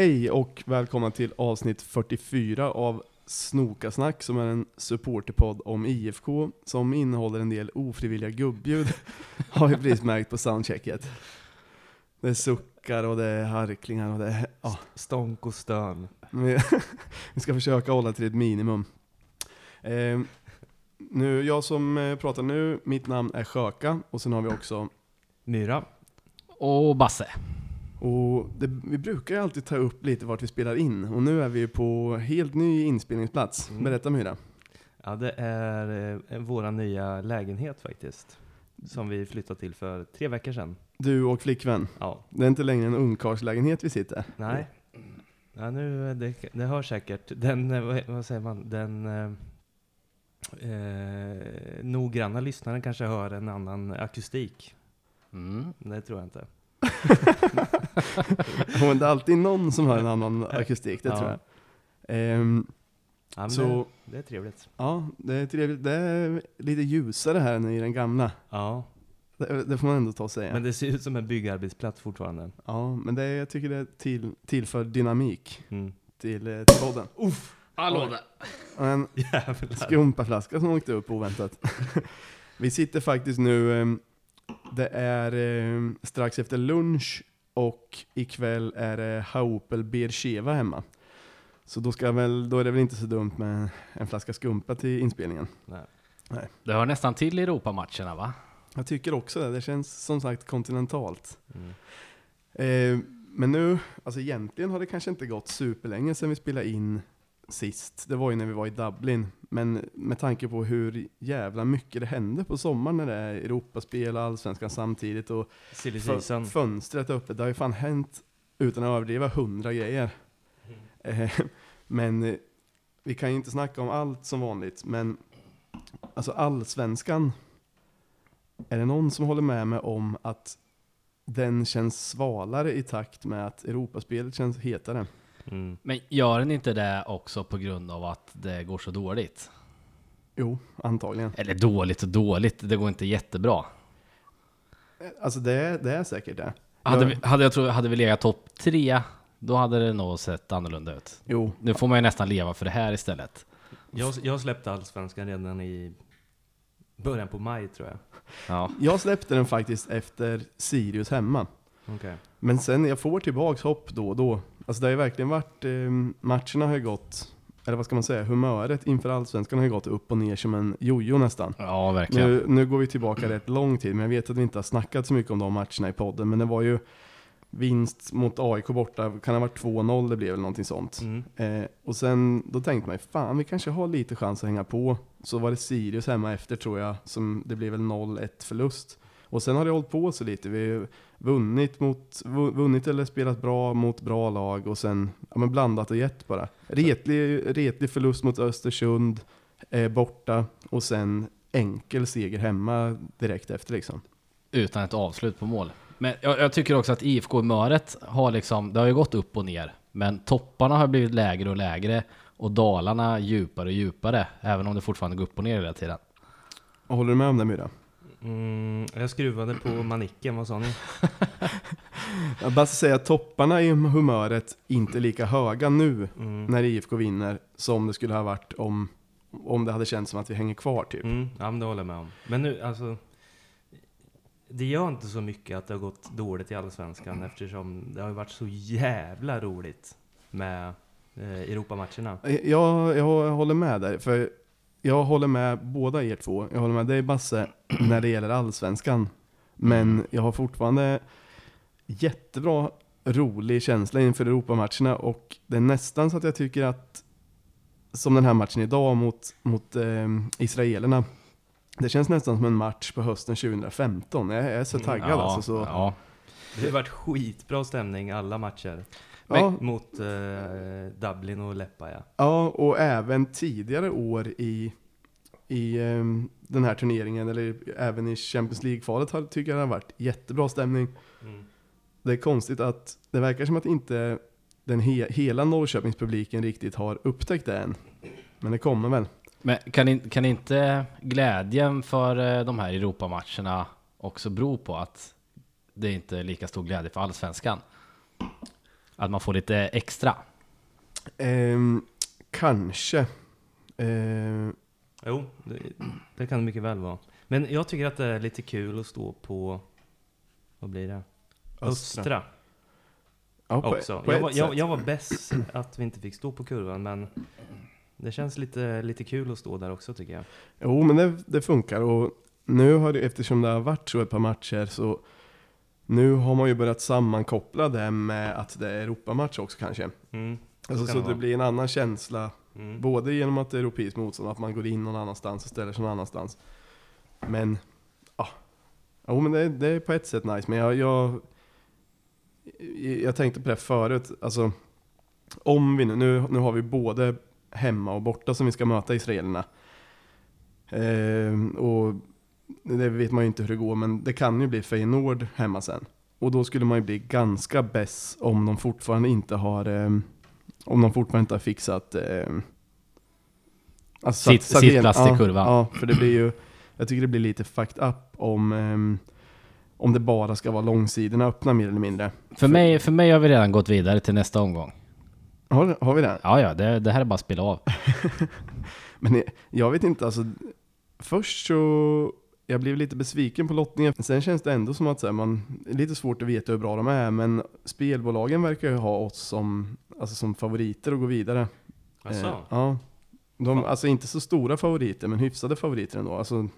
Hej och välkomna till avsnitt 44 av Snokasnack som är en supporterpodd om IFK som innehåller en del ofrivilliga gubbljud har vi precis märkt på soundchecket. Det är suckar och det är harklingar och det är, ja. Stånk och stön. Vi, ska försöka hålla till ett minimum. Eh, nu, jag som eh, pratar nu, mitt namn är Sjöka och sen har vi också Myra. Och Basse. Och det, vi brukar ju alltid ta upp lite vart vi spelar in och nu är vi på helt ny inspelningsplats. Mm. Berätta Myra. Ja, det är eh, våra nya lägenhet faktiskt. Som vi flyttade till för tre veckor sedan. Du och flickvän. Ja, Det är inte längre en ungkarlslägenhet vi sitter. nej. Ja, nu, det, det hör säkert. Den, eh, vad, vad säger man, den eh, eh, noggranna lyssnaren kanske hör en annan akustik. Mm. Det tror jag inte. Men det är alltid någon som har en annan akustik, det Ja. tror jag. Ehm, Ja, Så- det, det är trevligt. ja, det är trevligt. Det är lite ljusare här än i den gamla. Ja, Det, det får man ändå ta och säga. men det ser ut som en byggarbetsplats fortfarande. ja, men det, jag tycker det till, tillför dynamik Mm. till, eh, till podden. Hallå Oj. där. En skumpaflaska som åkte upp oväntat. Vi sitter faktiskt nu, eh, det är eh, strax efter lunch och ikväll är det Haupel Beersheva hemma. Så då, ska väl, då är det väl inte så dumt med en flaska skumpa till inspelningen. Nej. Det hör nästan till Europamatcherna va? Jag tycker också det, det känns som sagt kontinentalt. Mm. Eh, men nu, alltså egentligen har det kanske inte gått superlänge sedan vi spelade in sist. Det var ju när vi var i Dublin. Men med tanke på hur jävla mycket det hände på sommaren när det är Europaspel och Allsvenskan samtidigt och fö- fönstret öppet. Det har ju fan hänt, utan att överdriva, hundra grejer. Eh, men eh, vi kan ju inte snacka om allt som vanligt. Men alltså Allsvenskan, är det någon som håller med mig om att den känns svalare i takt med att Europaspelet känns hetare? Mm. Men gör den inte det också på grund av att det går så dåligt? Jo, antagligen. Eller dåligt och dåligt, det går inte jättebra. Alltså det, är- det är säkert det. Hade Jag- vi, hade, jag tror, hade vi legat topp tre, då hade det nog sett annorlunda ut. Jo, Nu får man ju nästan leva för det här istället. Jag, jag släppte Allsvenskan redan i början på maj tror jag. Ja. jag släppte den faktiskt efter Sirius hemma. Okej. Men sen jag får tillbaks hopp då och då. Alltså det har ju verkligen varit, eh, matcherna har ju gått, eller vad ska man säga, humöret inför allsvenskan har ju gått upp och ner som en jojo nästan. Ja, verkligen. Nu, nu går vi tillbaka rätt lång tid, men jag vet att vi inte har snackat så mycket om de matcherna i podden, men det var ju vinst mot AIK borta, kan ha varit 2-0, det blev väl någonting sånt. Mm. Eh, och sen, då tänkte man ju, fan vi kanske har lite chans att hänga på. Så var det Sirius hemma efter tror jag, som det blev väl 0-1 förlust. Och sen har det hållit på så lite. Vi vunnit, mot, vu- vunnit eller spelat bra mot bra lag och sen ja, men blandat och gett bara. Retlig, retlig förlust mot Östersund eh, borta och sen enkel seger hemma direkt efter liksom. Utan ett avslut på mål. Men jag, jag tycker också att IFK-humöret har liksom, det har ju gått upp och ner. Men topparna har blivit lägre och lägre och dalarna djupare och djupare. Även om det fortfarande går upp och ner hela tiden. Håller du med om det Myra? Mm, jag skruvade på manicken, vad sa ni? Jag bara säga att topparna i humöret inte är lika höga nu Mm. när IFK vinner som det skulle ha varit om, om det hade känts som att vi hänger kvar typ. Mm, ja, men det håller jag med om. Men nu, alltså. Det gör inte så mycket att det har gått dåligt i Allsvenskan eftersom det har varit så jävla roligt med eh, Europamatcherna. Jag, jag håller med där, för jag håller med båda er två. Jag håller med dig Basse när det gäller allsvenskan. Men jag har fortfarande jättebra, rolig känsla inför Europamatcherna och det är nästan så att jag tycker att som den här matchen idag mot, mot eh, israelerna. Det känns nästan som en match på hösten 2015. Jag är så taggad ja, alltså. Så, ja. Det har varit skitbra stämning alla matcher. Ja, Mot eh, Dublin och Leppa ja. Ja, och även tidigare år i, i ehm, den här turneringen, eller även i Champions League-kvalet, har- tycker jag det har varit jättebra stämning. Mm. Det är konstigt att det verkar som att inte den he, hela Norrköpingspubliken riktigt har upptäckt det än. Men det kommer väl. Men kan, in, kan inte glädjen för eh, de här Europamatcherna också bero på att det inte är lika stor glädje för allsvenskan? Att man får lite extra. Ehm, kanske. Ehm, Jo, det, det kan det mycket väl vara. Men jag tycker att det är lite kul att stå på, vad blir det? Östra, Ja, på, också. på jag, var, jag, jag var bäst att vi inte fick stå på kurvan, men det känns lite, lite kul att stå där också tycker jag. Jo, men det, det funkar. Och nu har det, eftersom det har varit så ett par matcher så nu har man ju börjat sammankoppla det med att det är Europamatch också kanske. Mm. Alltså, så det blir en annan känsla, Mm. både genom att det är europeiskt motstånd, att man går in någon annanstans och ställer sig någon annanstans. Men, ja. Jo, men det, det är på ett sätt nice, men jag, jag, jag tänkte på det förut, alltså om vi nu, nu, nu har vi både hemma och borta som vi ska möta israelerna. Ehm, och det vet man ju inte hur det går, men det kan ju bli Feyenoord hemma sen. Och då skulle man ju bli ganska bäst om de fortfarande inte har, ehm, om de fortfarande inte har fixat ehm, alltså Sitt- sittplats till ja, kurvan. Ja, för det blir ju, jag tycker det blir lite fucked up om, ehm, om det bara ska vara långsidorna öppna mer eller mindre. För mig, för mig har vi redan gått vidare till nästa omgång. Har, har vi det? Ja, ja, det, det här är bara att spela av. Men jag vet inte, alltså först så jag blev lite besviken på lottningen. Sen känns det ändå som att så här, man, det är lite svårt att veta hur bra de är, men spelbolagen verkar ju ha oss som, alltså som favoriter att gå vidare. Asså? Eh, ja. De, Fan. alltså inte så stora favoriter, men hyfsade favoriter ändå. Alltså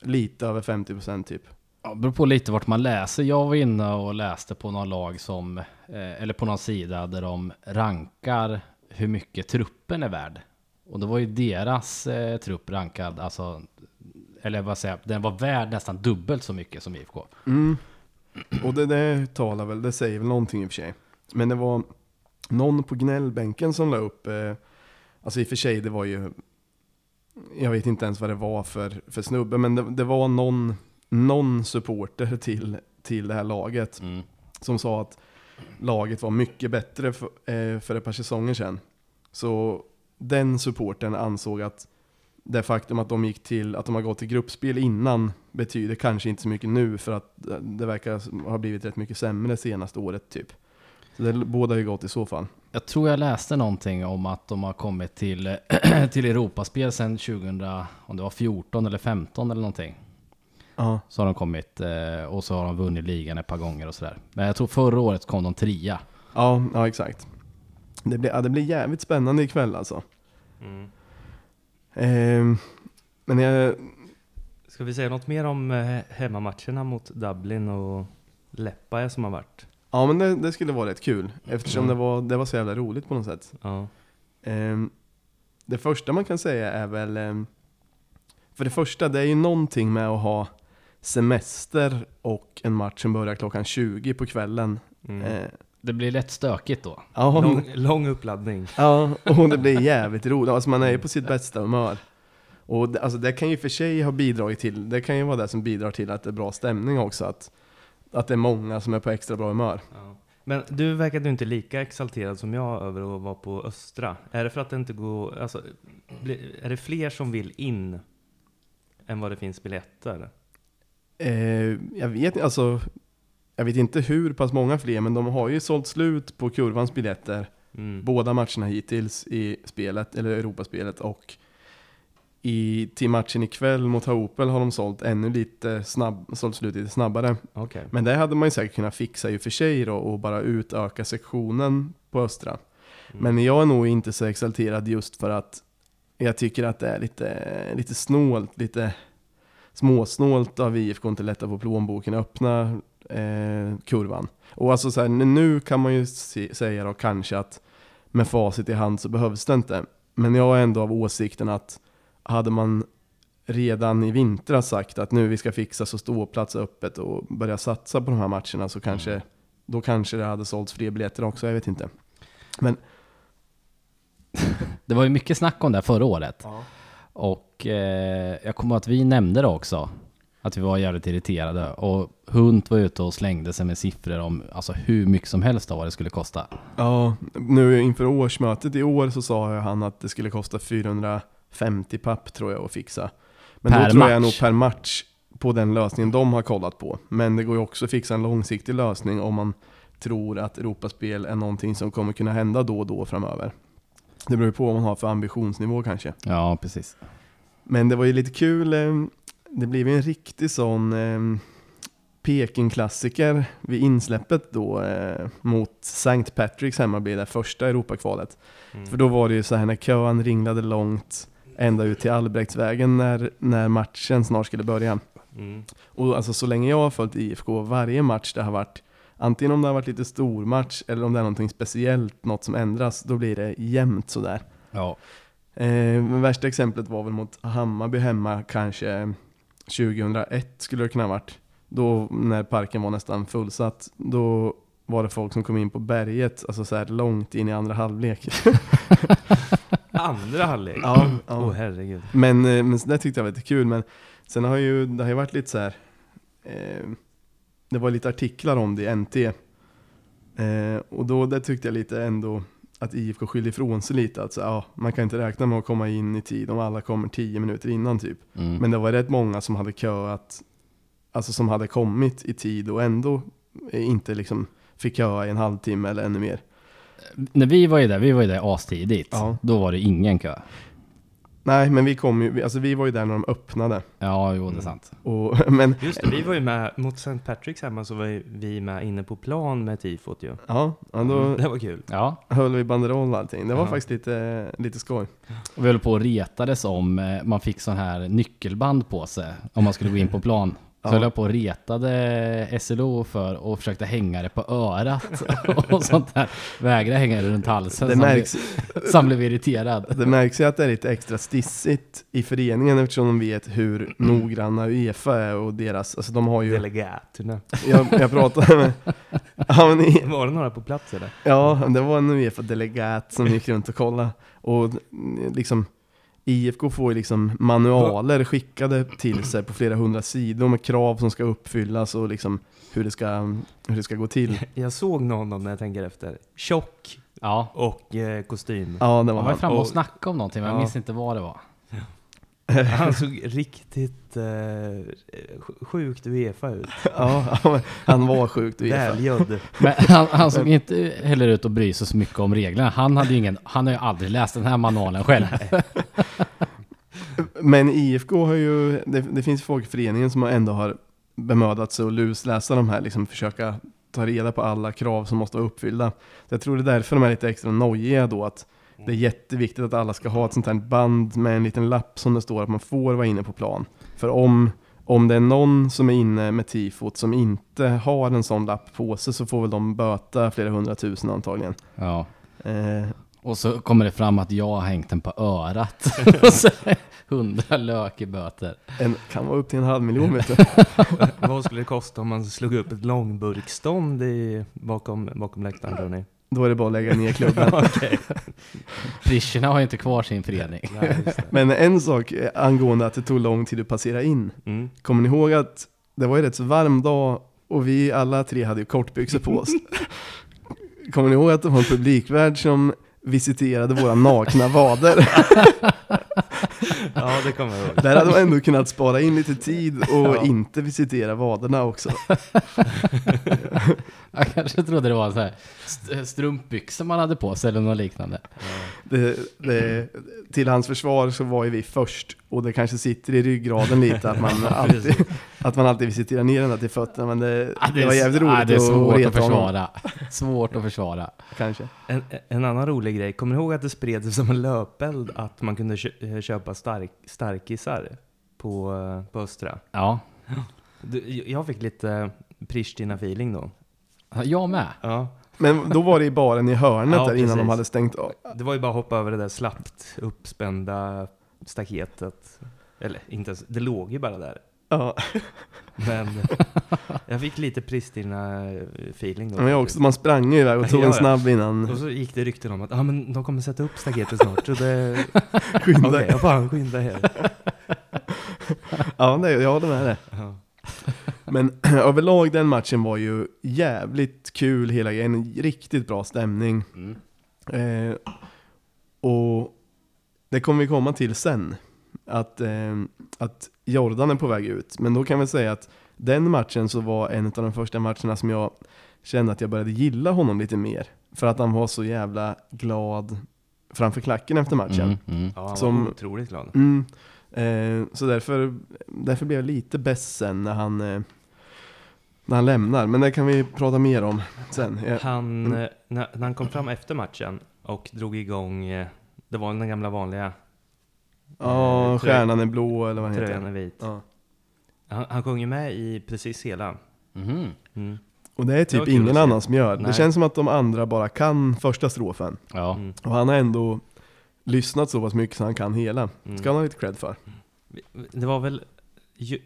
lite över 50% typ. Ja, det beror på lite vart man läser. Jag var inne och läste på någon lag som, eh, eller på någon sida där de rankar hur mycket truppen är värd. Och det var ju deras eh, trupp rankad, alltså, eller vad säger jag, den var värd nästan dubbelt så mycket som IFK. Mm. Och det där talar väl, det säger väl någonting i och för sig. Men det var någon på gnällbänken som la upp, eh, alltså i och för sig det var ju, jag vet inte ens vad det var för, för snubbe, men det, det var någon, någon supporter till, till det här laget Mm. som sa att laget var mycket bättre för, eh, för ett par säsonger sedan. Så den supporten ansåg att det faktum att de gick till, att de har gått till gruppspel innan betyder kanske inte så mycket nu för att det verkar ha blivit rätt mycket sämre senaste året typ. Så det båda ju gott i så fall. Jag tror jag läste någonting om att de har kommit till, till Europaspel sedan 2000, om det var 14 eller 15 eller någonting. Ja. Så har de kommit eh, och så har de vunnit ligan ett par gånger och sådär. Men jag tror förra året kom de trea. Ja, ja exakt. Det blir, ja, det blir jävligt spännande ikväll alltså. Mm. Ehm, men jag, Ska vi säga något mer om eh, hemmamatcherna mot Dublin och Leppaja som har varit? ja men det, det skulle vara rätt kul eftersom Mm. det, var, det var så jävla roligt på något sätt. Ja. Ehm, det första man kan säga är väl, ehm, för det första, det är ju någonting med att ha semester och en match som börjar klockan 20 på kvällen. Mm. Det blir lätt stökigt då. ja, Lång, lång uppladdning. ja, och det blir jävligt roligt. Alltså man är ju på sitt bästa humör. Och det, alltså det kan ju för sig ha bidragit till, det kan ju vara det som bidrar till att det är bra stämning också. Att, att det är många som är på extra bra humör. Ja. Men du verkade inte lika exalterad som jag över att vara på Östra. Är det för att det inte går, alltså, är det fler som vill in än vad det finns biljetter? Eh, jag vet alltså, jag vet inte hur pass många fler, men de har ju sålt slut på kurvans biljetter Mm. båda matcherna hittills i spelet, eller Europaspelet och i, till matchen ikväll mot Haopel har de sålt ännu lite snabb, sålt slut lite snabbare. Okej. Men det hade man ju säkert kunnat fixa i och för sig då och bara utöka sektionen på Östra. Mm. Men jag är nog inte så exalterad just för att jag tycker att det är lite, lite snålt, lite småsnålt av IFK att inte lätta på plånboken och öppna eh, kurvan. Och alltså så här, nu kan man ju se, säga då kanske att med facit i hand så behövs det inte. Men jag är ändå av åsikten att hade man redan i vintras sagt att nu vi ska fixa så ståplats öppet och börja satsa på de här matcherna så kanske, Mm. då kanske det hade sålts fler biljetter också, jag vet inte. Men Det var ju mycket snack om det här förra året. Och eh, jag kommer att vi nämnde det också. Att vi var jävligt irriterade. Och Hunt var ute och slängde sig med siffror om alltså, hur mycket som helst av vad det skulle kosta. Ja, nu inför årsmötet i år så sa han att det skulle kosta 450 papp tror jag att fixa. Men Per då tror jag match. nog per match på den lösningen de har kollat på. Men det går ju också att fixa en långsiktig lösning om man tror att Europaspel är någonting som kommer kunna hända då och då framöver. Det beror ju på vad man har för ambitionsnivå kanske. Ja, precis. Men det var ju lite kul, eh, det blev en riktig sån eh, Peking-klassiker vid insläppet då eh, mot St. Patrick's hemma blir det första Europakvalet. Mm. För då var det ju så här när kön ringlade långt ända ut till Albrektsvägen när, när matchen snart skulle börja. Mm. Och alltså så länge jag har följt IFK, varje match det har varit, antingen om det har varit lite stor match eller om det är någonting speciellt, något som ändras, då blir det jämnt sådär. Ja. Eh, men värsta exemplet var väl mot Hammarby hemma kanske 2001 skulle det kunna ha varit. Då när parken var nästan fullsatt, då var det folk som kom in på berget, alltså så här långt in i andra halvlek. Andra halvlek? ja, ja. herregud. Men, eh, men det tyckte jag var lite kul, men sen har ju, det har ju varit lite så här. Eh, det var lite artiklar om det i NT. Eh, och då det tyckte jag lite ändå att IFK skyllde ifrån sig lite. Att så, ja, man kan inte räkna med att komma in i tid om alla kommer tio minuter innan typ. Mm. Men det var rätt många som hade köat, alltså som hade kommit i tid och ändå eh, inte liksom fick köa i en halvtimme eller ännu mer. När vi var ju där, vi var ju där astidigt. Ja. Då var det ingen kö. Nej, men vi kom ju, alltså vi var ju där när de öppnade. Ja, jo det är Mm. sant. Och, men Just det, vi var ju med, mot St. Patrick's hemma så var vi med inne på plan med tifot ju. ja, ja då Det var kul. Ja. höll vi banderoll och allting. Det var Ja. faktiskt lite, lite skoj. Och vi höll på och retades om eh, man fick sån här nyckelband på sig om man skulle gå in på plan. Så Ja. höll jag på och retade SLO för och försökte hänga det på örat och sånt där. Vägra hänga det runt halsen. Det märks, blev, så han blev irriterad. det märks ju att det är lite extra stissigt i föreningen eftersom de vet hur noggranna Uefa är och deras, alltså de har ju, Delegaterna. jag, jag pratade med, ja, men i, Var det några på plats eller? Ja, det var en Uefa-delegat som gick runt och kollade. Och liksom, IFK får ju liksom manualer skickade till sig på flera hundra sidor med krav som ska uppfyllas och liksom hur det ska, hur det ska gå till. Jag såg någon när jag tänker efter. Tjock Ja. och eh, kostym. Ja, det Han var var han. framme och Och- snackade om någonting men jag Ja. minns inte vad det var. Han såg riktigt eh, sjukt Uefa ut. Ja, han var sjukt Uefa. Välgödd. Men han, han såg inte heller ut att bry sig så mycket om reglerna. Han, hade ju ingen, han har ju aldrig läst den här manualen själv. Men IFK har ju, det, det finns folk i föreningen som ändå har bemödat sig att lusläsa de här, liksom försöka ta reda på alla krav som måste vara uppfyllda. Så jag tror det är därför de är lite extra nojiga då att det är jätteviktigt att alla ska ha ett sånt här band med en liten lapp som det står att man får vara inne på plan. För om, om det är någon som är inne med tifot som inte har en sån lapp på sig så får väl de böta flera hundratusen antagligen. Ja. Eh, Och så kommer det fram att jag har hängt den på örat. Hundra lök i böter. en, kan vara upp till en halv miljon vet du. Vad skulle det kosta om man slog upp ett långburkstånd i, bakom, bakom läktaren tror ni? Då är det bara att lägga ner klubben. Prischerna har ju inte kvar sin förening. Nej. Men en sak eh, angående att det tog lång tid att passera in. Mm. Kommer ni ihåg att det var ju rätt så varm dag och vi alla tre hade ju kortbyxor på oss. Kommer ni ihåg att det var en publikvärd som visiterade våra nakna vader? Ja, det kommer jag ihåg. Där hade man ändå kunnat spara in lite tid och Ja. inte visitera vaderna också. Jag kanske trodde det var så här st- strumpbyxor man hade på sig eller något liknande. Det, det, till hans försvar så var ju vi först och det kanske sitter i ryggraden lite att man alltid, att man alltid visiterar ner den där till fötterna men det, Ja, det var jävligt roligt ja, det är svårt att honom, försvara. Svårt att försvara. Kanske. En, en annan rolig grej, kommer ni ihåg att det spred sig som en löpeld att man kunde eh, köpa stark, starkisar på, eh, på Östra? Ja, Du, jag fick lite Pristina-feeling då. jag med. Ja. Men då var det i baren i hörnet Ja, där innan de precis. hade stängt av. Det var ju bara att hoppa över det där slappt uppspända staketet. Eller inte ens, det låg ju bara där. Ja, Men jag fick lite Pristina-feeling då. men jag också, man sprang ju iväg och tog Ja, en snabb innan. Och så gick det rykten om att ah, men de kommer sätta upp staketet snart. Så det... Skynda. Okej, jag fan skynda här. Ja, det, jag håller med det. Ja. Men överlag den matchen var ju jävligt kul hela grejen. En riktigt bra stämning. Mm. Eh, och det kommer vi komma till sen. Att, eh, att Jordan är på väg ut. Men då kan vi säga att den matchen så var en av de första matcherna som jag kände att jag började gilla honom lite mer. För att han var så jävla glad framför klacken efter matchen. Mm, mm. Ja, han var Som- otroligt glad. Mm. Eh, så därför, därför blev jag lite bäst sen när han, eh, när han lämnar. Men det kan vi prata mer om sen. Jag, Han, Mm. eh, när, när han kom fram efter matchen och drog igång, eh, det var den gamla vanliga, ja, eh, stjärnan är blå eller vad tröjan heter. är vit. Ja. Han, han sjöng ju med i precis hela. Mhm. Mm. Och det är Det typ var kul att ingen se. annan som gör. Det Nej. känns som att de andra bara kan första strofen. Ja. Mm. Och han har ändå lyssnat så pass mycket så han kan hela. Mm. Ska han ha lite cred för. Det var väl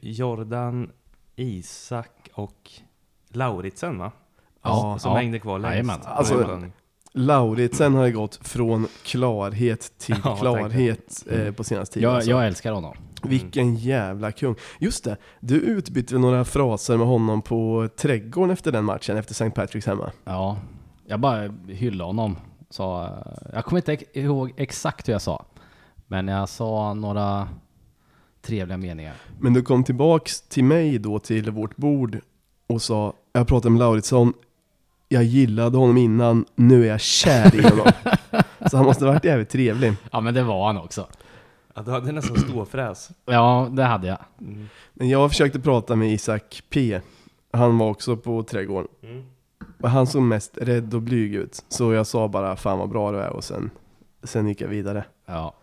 Jordan, Isak och Lauritsen va? Ja, Som ja. hängde kvar längst. Jajamän. Alltså. Lauritsen har ju gått från klarhet till Ja, klarhet eh, på senaste tiden. Jag, alltså. jag älskar honom. Vilken jävla kung. Just det, du utbytte några fraser med honom på trädgården efter den matchen, efter St. Patrick's hemma? Ja, jag bara hyllade honom. Så, jag kommer inte ihåg exakt hur jag sa. Men jag sa några trevliga meningar. Men du kom tillbaks till mig då, till vårt bord och sa, jag pratade med Lauritsson, jag gillade honom innan, nu är jag kär i honom. Så han måste ha varit jävligt trevlig. Ja men det var han också. Ja, du hade nästan ståfräs. Ja, det hade jag. Mm. Men jag försökte prata med Isak P. Han var också på trädgården. Mm. Och han såg mest rädd och blyg ut. Så jag sa bara, fan vad bra du är och sen, sen gick jag vidare. Ja.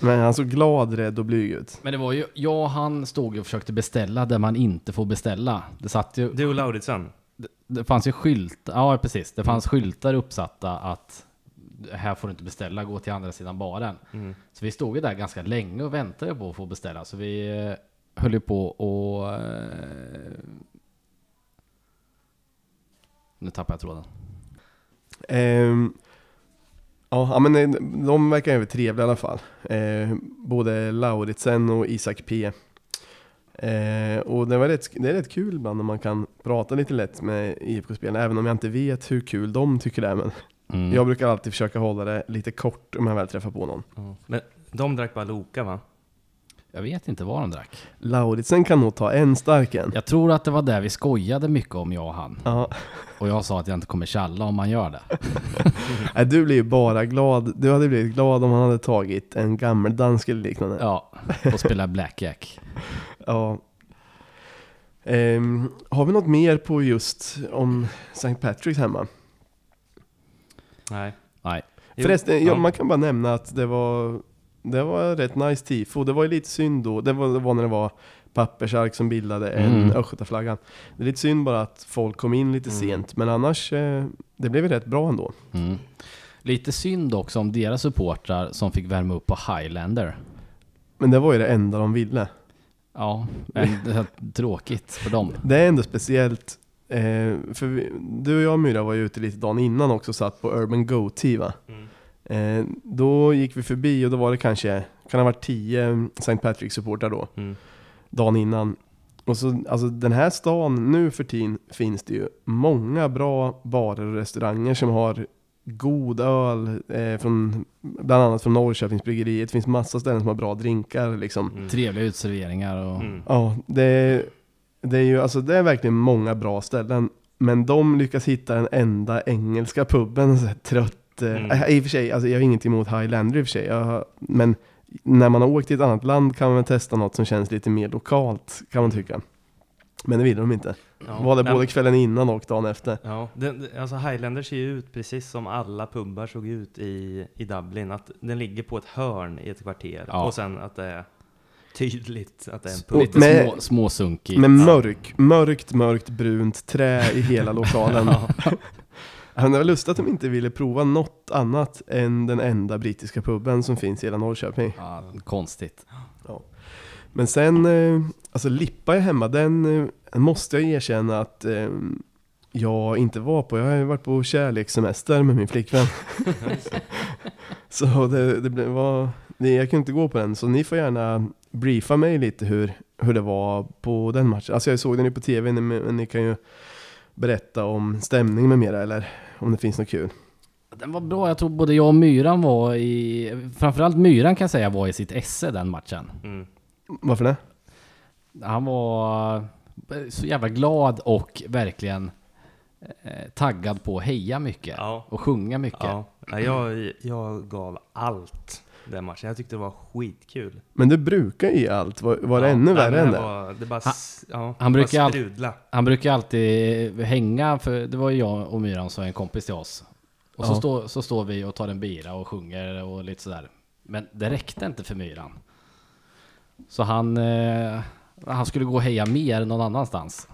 Men han såg glad, rädd och blyg ut. Men det var ju, jag och han stod och försökte beställa där man inte får beställa. Det satt ju, Du och Lauritsen. Det, fanns ju skyltar, ja precis, det fanns skyltar uppsatta att här får du inte beställa, gå till andra sidan baren. Mm. Så vi stod ju där ganska länge och väntade på att få beställa. Så vi eh, höll ju på och... Eh, nu tappar jag tråden. Ja, ja, men eh, de verkar ju trevliga i alla fall. Eh, både Lauritsen och Isak P. Eh, och det, var rätt, det är rätt kul ibland när man kan prata lite lätt med IFK-spelarna, även om jag inte vet hur kul de tycker det är. Men Mm. jag brukar alltid försöka hålla det lite kort om jag väl träffar på någon. Ja. Men de drack bara Loka va? Jag vet inte vad de drack. Lauritsen kan nog ta en stark en. Jag tror att det var där vi skojade mycket om, jag och han. Ja. Och jag sa att jag inte kommer tjalla om man gör det. Nej, du blir ju bara glad. Du hade blivit glad om han hade tagit en gammeldansk eller liknande. Ja, och spela blackjack. Ja. Ehm, har vi något mer på just om St. Patrick's hemma? Nej. Nej. Förresten, ja. Man kan bara nämna att det var, det var rätt nice tifo. Det var ju lite synd då, det var, det var när det var pappersark som bildade en Mm. östgötaflagga. Det är lite synd bara att folk kom in lite Mm. sent, men annars, eh, det blev ju rätt bra ändå. Mm. Lite synd också om deras supportrar som fick värma upp på Highlander. Men det var ju det enda de ville. Ja, men det är tråkigt för dem. Det är ändå speciellt, eh, för vi, du och jag och Myra var ju ute lite dagen innan också, satt på Urban Goatee va? Mm. Eh, då gick vi förbi och då var det kanske, kan ha varit 10 St. Patrick-supportrar då, Mm. dagen innan. Och så, alltså den här stan, nu för tiden finns det ju många bra barer och restauranger som har god öl, eh, från, bland annat från Norrköpings bryggeri. Det finns massa ställen som har bra drinkar liksom. Mm. Trevliga utserveringar och... Mm. Ja, det, det är ju alltså det är verkligen många bra ställen. Men de lyckas hitta den enda engelska puben, så här trött. eh, Mm. I och för sig, alltså jag har inget emot Highlander i och för sig. Jag, men när man har åkt till ett annat land kan man väl testa något som känns lite mer lokalt, kan man tycka. Men det ville de inte. Ja. Var det både kvällen innan och dagen efter. Ja, den, alltså Highlander ser ju ut precis som alla pubbar såg ut i, i Dublin. Att den ligger på ett hörn i ett kvarter. Ja. Och sen att det är tydligt att det är en pub. Lite med- små, småsunkigt. Med mörk, mörkt, mörkt brunt trä i hela lokalen. Det var lustigt att de inte ville prova något annat än den enda brittiska puben som finns i hela Norrköping. Ja, konstigt. Men sen, eh, alltså Lippa är hemma, den eh, måste jag erkänna att eh, jag inte var på. Jag har ju varit på kärlekssemester med min flickvän. så det, det var, det, jag kunde inte gå på den, så ni får gärna briefa mig lite hur, hur det var på den matchen. Alltså jag såg den ju på tv, men men ni kan ju berätta om stämning med mera, eller om det finns något kul. Den var bra, jag tror både jag och Myran var i... Framförallt Myran kan jag säga var i sitt esse den matchen. Mm. Varför det? Han var så jävla glad och verkligen eh, taggad på att heja mycket Ja. och sjunga mycket. Ja, ja, jag, jag gav allt den matchen. Jag tyckte det var skitkul. Men du brukar ge allt. Var, var det ja, ännu nej, värre än det? det? Var, det bara, Han- ja, han det brukar bara all-. Han brukar alltid hänga, för det var ju jag och Myran som är en kompis till oss. Och så, Ja. står, så står vi och tar en bira och sjunger och lite sådär. Men det räckte inte för Myran. Så han, eh, han skulle gå och heja mer någon annanstans.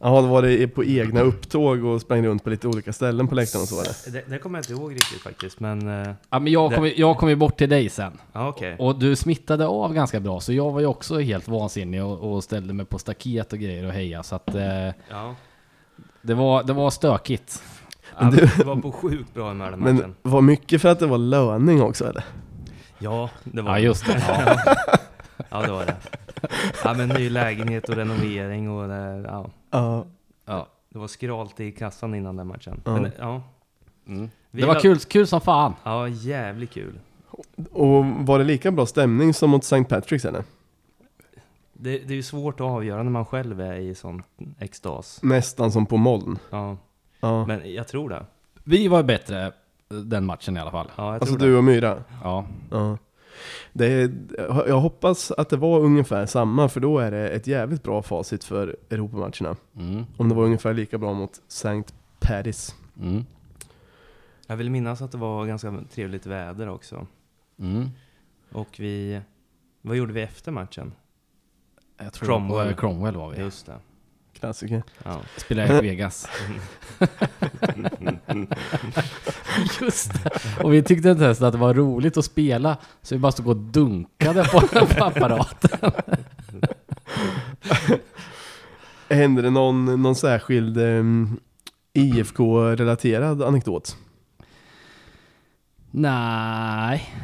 Ja, då var det på egna upptåg och sprang runt på lite olika ställen på läktaren och så var det. Det, det kommer jag inte ihåg riktigt faktiskt, men... eh, Ja, men jag Det- kom, jag kom ju bort till dig sen. Ja, okej. Och du smittade av ganska bra, så jag var ju också helt vansinnig och, och ställde mig på staket och grejer och heja. Så att eh, Ja. det, var, det var stökigt. Ja, du- Det var på sjukt bra humör den Men var mycket för att det var löning också eller? Ja, det var Ja, just det. Ja. Ja, det var det. Ja, men ny lägenhet och renovering och det, ja, Ja. Ja. det var skralt i kassan innan den matchen. Ja. Men, ja. Mm. Det var kul, kul som fan. Ja, jävligt kul. Och var det lika bra stämning som mot St. Patrick's eller? Det, det är ju svårt att avgöra när man själv är i sån extas. Nästan som på moln. Ja, Ja. men jag tror det. Vi var bättre den matchen i alla fall. Ja, jag Alltså tror du det. och Myra? Ja. Ja. Det jag hoppas att det var ungefär samma, för då är det ett jävligt bra facit för Europamatcherna. Mm. Om det var ungefär lika bra mot St. Paris. Mm. Jag vill minnas att det var ganska trevligt väder också. Mm. Och vi... Vad gjorde vi efter matchen? Jag tror Cromwell. Cromwell. Cromwell var vi. Just det. Klassiker. Ja. Spelade i Vegas. Just det. Och vi tyckte inte ens att det var roligt att spela, så vi bara stod och dunkade på, på apparaten. Händer det någon, någon särskild um, IFK-relaterad anekdot? Nej,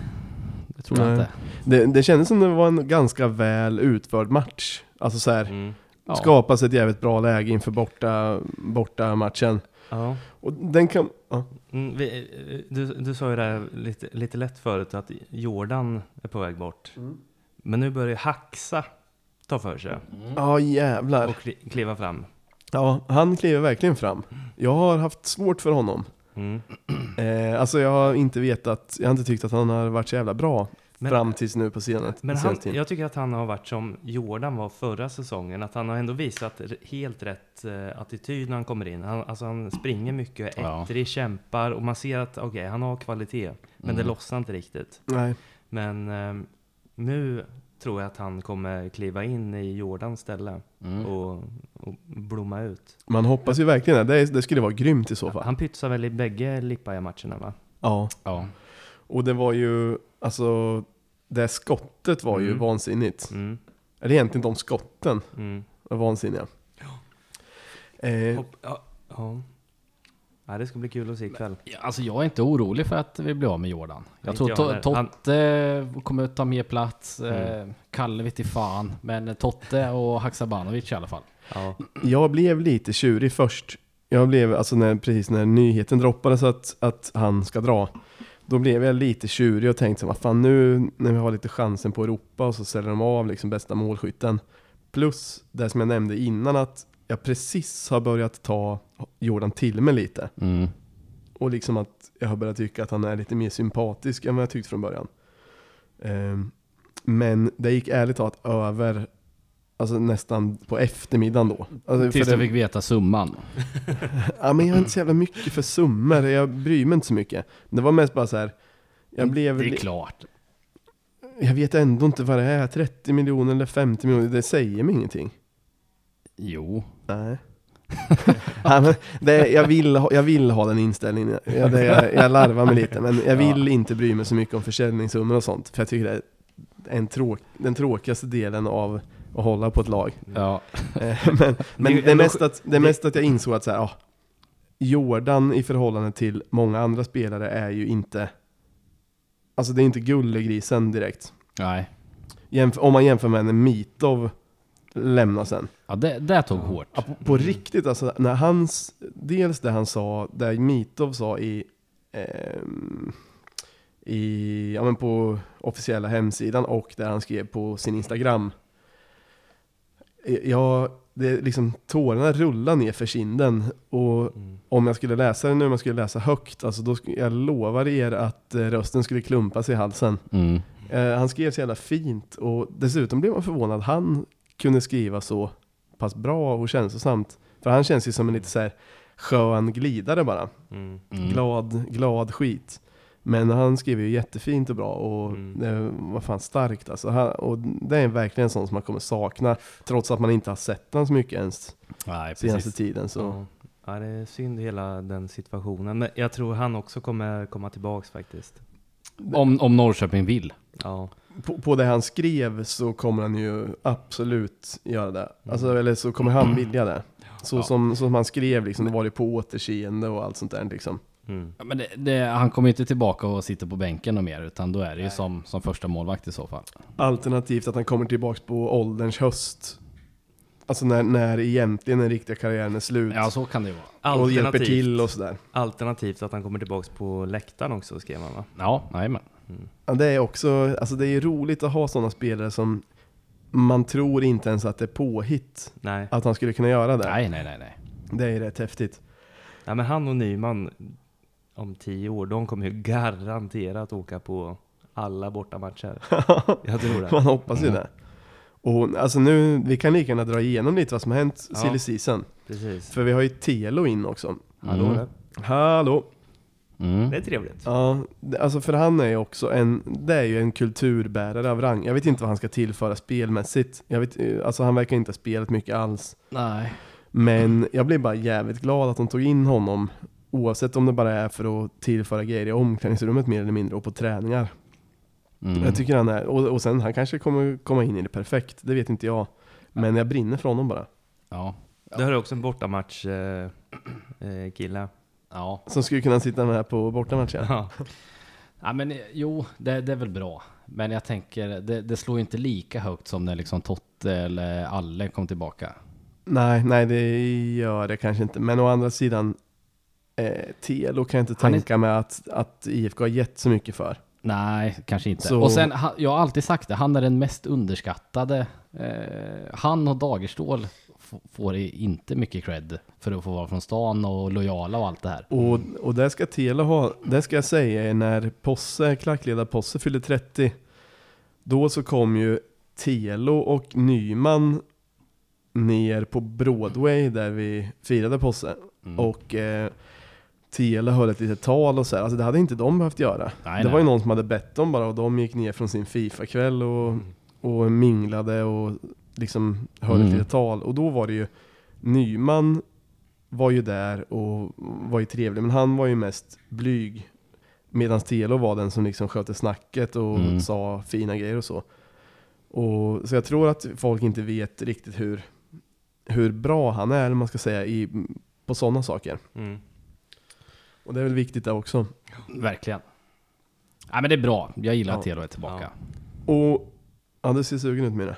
det tror jag Nej. inte. Det, det kändes som det var en ganska väl utförd match. Alltså så här, Mm. Ja. skapas ett jävligt bra läge inför borta, borta matchen. Ja. Och den kan... Ja. Mm, vi, du, du sa ju det här lite, lite lätt förut, att Jordan är på väg bort. Men nu börjar Haxa ta för sig Ja, jävlar. och kli, kliva fram. Ja, han kliver verkligen fram. Jag har haft svårt för honom. Mm. Eh, alltså jag har inte vetat, jag har inte tyckt att han har varit så jävla bra Men, fram tills nu på senaste men han, jag tycker att han har varit som Jordan var förra säsongen, att han har ändå visat helt rätt eh, attityd när han kommer in. Han, alltså han springer mycket, är Ja. ettrig, kämpar och man ser att okej, han har kvalitet. Men det Mm. lossnar inte riktigt. Nej. Men ehm, nu tror jag att han kommer kliva in i Jordans ställe Mm. och, och blomma ut. Man hoppas ju verkligen det. Det, det skulle vara grymt i så fall. Han pytsar väl i bägge Lipaja-matcherna va? Ja. Ja. Och det var ju, alltså, det skottet var ju Mm. vansinnigt. Mm, Eller egentligen de skotten mm. var vansinniga. Eh, Hopp, ja, ja. ja, det ska bli kul att se ikväll. Ja, Alltså jag är inte orolig för att vi blir av med Jordan. Jag Inte tror jag To- heller. Han- Totte kommer att ta mer plats. Eh, Mm. Kalle vet i fan. Men Totte och Haksabanovic i alla fall. Ja, jag blev lite tjurig först. Jag blev, alltså när, precis när nyheten droppades att, att han ska dra. Då blev jag lite tjurig och tänkte så, vad fan nu när vi har lite chansen på Europa och så ställer de av liksom bästa målskytten. Plus det som jag nämnde innan att jag precis har börjat ta Jordan till mig lite. Mm. Och liksom att jag har börjat tycka att han är lite mer sympatisk än vad jag tyckte från början. Ehm, men det gick ärligt talat över, alltså nästan på eftermiddagen då. Alltså, Tills det- fick veta summan. Ja men jag är inte så jävla mycket för summor, jag bryr mig inte så mycket. Det var mest bara så här. jag blev... Det är klart. Jag vet ändå inte vad det är, 30 miljoner eller 50 miljoner, det säger mig ingenting. Jo. Nej. ja, men det, jag, vill ha, jag vill ha den inställningen, jag, det, jag, jag larvar mig lite, men jag vill inte bry mig så mycket om försäljningssummor och sånt. För jag tycker det är en tråk, den tråkigaste delen av att hålla på ett lag. Ja. Eh, men men Det det, är mest att, det är mest att jag insåg att så här, ah, Jordan i förhållande till många andra spelare är ju inte Alltså det är inte gullegrisen direkt. Nej. Jämf- om man jämför med när Mitov lämnar sen. Ja, det, det tog hårt. Ja, på, på riktigt alltså, när hans, dels det han sa, det Mitov sa i, ehm, i, ja men på officiella hemsidan och det han skrev på sin Instagram. Jag, det liksom, tårarna rullar ner för kinden. Och Mm. om jag skulle läsa det nu, om jag skulle läsa högt, alltså då jag lovar er att eh, rösten skulle klumpa sig i halsen. Mm. Eh, han skrev så jävla fint och dessutom blev man förvånad han kunde skriva så pass bra och känslosamt. För han känns ju som en lite så här skön glidare bara. Mm. Glad, glad skit. Men han skrev ju jättefint och bra och Mm. det var fan starkt alltså. Han, och det är verkligen en sån som man kommer sakna trots att man inte har sett den så mycket ens Nej, senaste precis. tiden. Så. Ja. ja, det är synd hela den situationen. Men jag tror han också kommer komma tillbaks faktiskt. Om, om Norrköping vill. Ja. På, på det han skrev så kommer han ju absolut göra det. Alltså, Mm. eller så kommer han vilja det. Så, Ja. som, så som han skrev liksom, det var det på återseende och allt sånt där liksom. Mm. Ja, men det, det, han kommer ju inte tillbaka och sitter på bänken och mer, utan då är det ju som, som första målvakt i så fall. Alternativt att han kommer tillbaks på ålderns höst. Alltså när, när egentligen den riktiga karriären är slut. Ja, så kan det ju vara. och hjälper Alternativt- till och sådär. Alternativt att han kommer tillbaks på läktaren också skrev han va? Ja, nej men. Mm. Ja, det är också, alltså det är roligt att ha sådana spelare som man tror inte ens att det är påhitt Nej. att han skulle kunna göra det. Nej, nej, nej, nej. Det är rätt häftigt. Ja, men han och Nyman om tio år, de kommer ju garanterat åka på alla bortamatcher. Jag tror det. Man hoppas ju Mm. det. Och alltså nu, vi kan lika gärna dra igenom lite vad som har hänt Ja. silly season. Precis. För vi har ju Telo in också. Hallå Mm. Hallå! Mm. Det är trevligt. Ja, alltså för han är ju också en, det är ju en kulturbärare av rang. Jag vet inte vad han ska tillföra spelmässigt. Jag vet, eh, alltså han verkar inte ha spelat mycket alls. Nej. Men jag blev bara jävligt glad att de tog in honom. Oavsett om det bara är för att tillföra grejer i omklädningsrummet mer eller mindre och på träningar. Mm. Jag tycker han är, och, och sen han kanske kommer komma in i det perfekt, det vet inte jag. Men jag brinner för honom bara. Ja. Det är också en bortamatch eh, eh, kille. Ja. Som skulle kunna sitta med på bortamatchen. Ja. Ja men eh, jo, det, det är väl bra. Men jag tänker, det, det slår ju inte lika högt som när liksom Totte eller Alle kom tillbaka. Nej, nej det gör det kanske inte. Men å andra sidan, eh, Telo kan jag inte Han är- tänka mig att, att IFK har gett så mycket för. Nej, kanske inte. Så- Och sen, jag har alltid sagt det, han är den mest underskattade. Eh, han och Dagerstål får inte mycket cred för att få vara från stan och lojala och allt det här. Och, och det ska Telo ha, det ska jag säga är när Posse, klackledare Posse fyllde 30. Då så kom ju Telo och Nyman ner på Broadway där vi firade Posse. Mm. Och eh, Tele höll ett litet tal och så här. Alltså det hade inte de behövt göra. Nej, det nej. var ju någon som hade bett dem bara och de gick ner från sin Fifa-kväll och, och minglade och liksom höll Mm. ett litet tal. Och då var det ju Nyman var ju där och var ju trevlig, men han var ju mest blyg. Medan Telo var den som liksom skötte snacket och Mm. sa fina grejer och så. Och, så jag tror att folk inte vet riktigt hur, hur bra han är, eller man ska säga, i, på sådana saker. Mm. Och det är väl viktigt det också. Verkligen. Nej men det är bra, jag gillar Ja. att Telo är tillbaka. Och, ja du ser sugen ut Mira.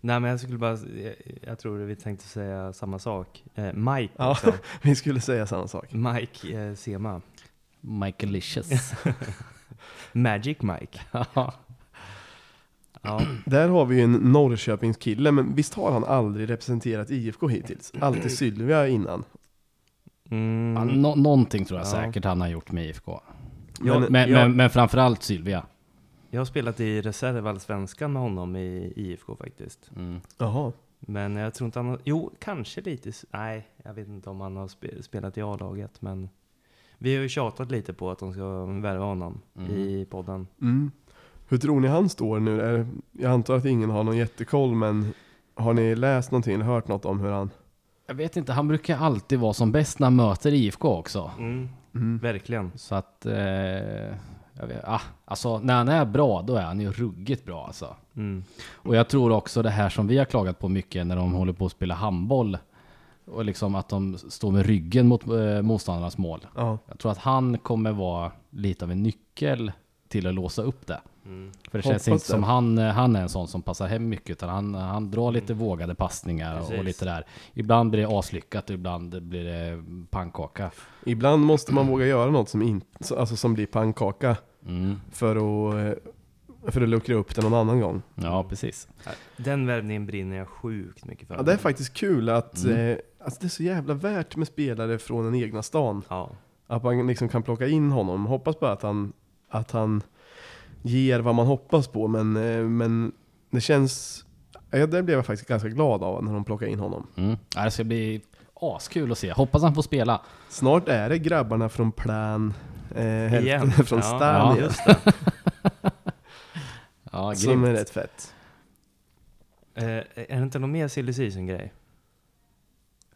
Nej men jag skulle bara, jag, jag tror vi tänkte säga samma sak. Eh, Mike Ja. också. Vi skulle säga samma sak. Mike eh, Sema. Michael Licious. Magic Mike. Ja. Där har vi ju en Norrköpingskille, men visst har han aldrig representerat IFK hittills? Alltid Sylvia innan. Mm. Ja, nå- någonting tror jag Ja. säkert han har gjort med IFK. Men- Men, jag, men, men framförallt Sylvia. jag har spelat i reservallsvenskan med honom i IFK faktiskt. Mm. Jaha. Men jag tror inte han har, jo kanske lite, nej jag vet inte om han har spe, spelat i A-laget men vi har ju tjatat lite på att de ska värva honom Mm. i podden. Mm. Hur tror ni han står nu? Jag antar att ingen har någon jättekoll, men har ni läst någonting eller hört något om hur han... Jag vet inte, han brukar alltid vara som bäst när han möter IFK också. Mm. Mm. Verkligen. Så att, eh, jag vet, ah, alltså när han är bra, då är han ju ruggigt bra alltså. Mm. Och jag tror också det här som vi har klagat på mycket när de håller på att spela handboll. Och liksom att de står med ryggen mot eh, motståndarnas mål. Ja. Jag tror att han kommer vara lite av en nyckel till att låsa upp det. Mm. För det Hoppas känns inte det. som han, han är en sån som passar hem mycket, utan han, han drar lite vågade passningar och Precis. lite där. Ibland blir det aslyckat och ibland blir det pannkaka. Ibland måste man våga göra något som, in, alltså som blir pannkaka Mm. för att, eh, För att luckra upp det någon annan gång. Ja, precis. Den värvningen brinner jag sjukt mycket för. Ja, det är faktiskt kul att Mm. eh, alltså det är så jävla värt med spelare från den egna stan. Ja. Att man liksom kan plocka in honom. Hoppas bara att han, att han ger vad man hoppas på. Men, eh, men det känns... Ja, det blev jag faktiskt ganska glad av när de plockade in honom. Mm. Ja, det ska bli askul att se. Hoppas han får spela. Snart är det grabbarna från Plan, eh, Igen. från Ja, stan ja, Just det. Ja, Som är rätt fett. Eh, är det inte någon mer silly season grej?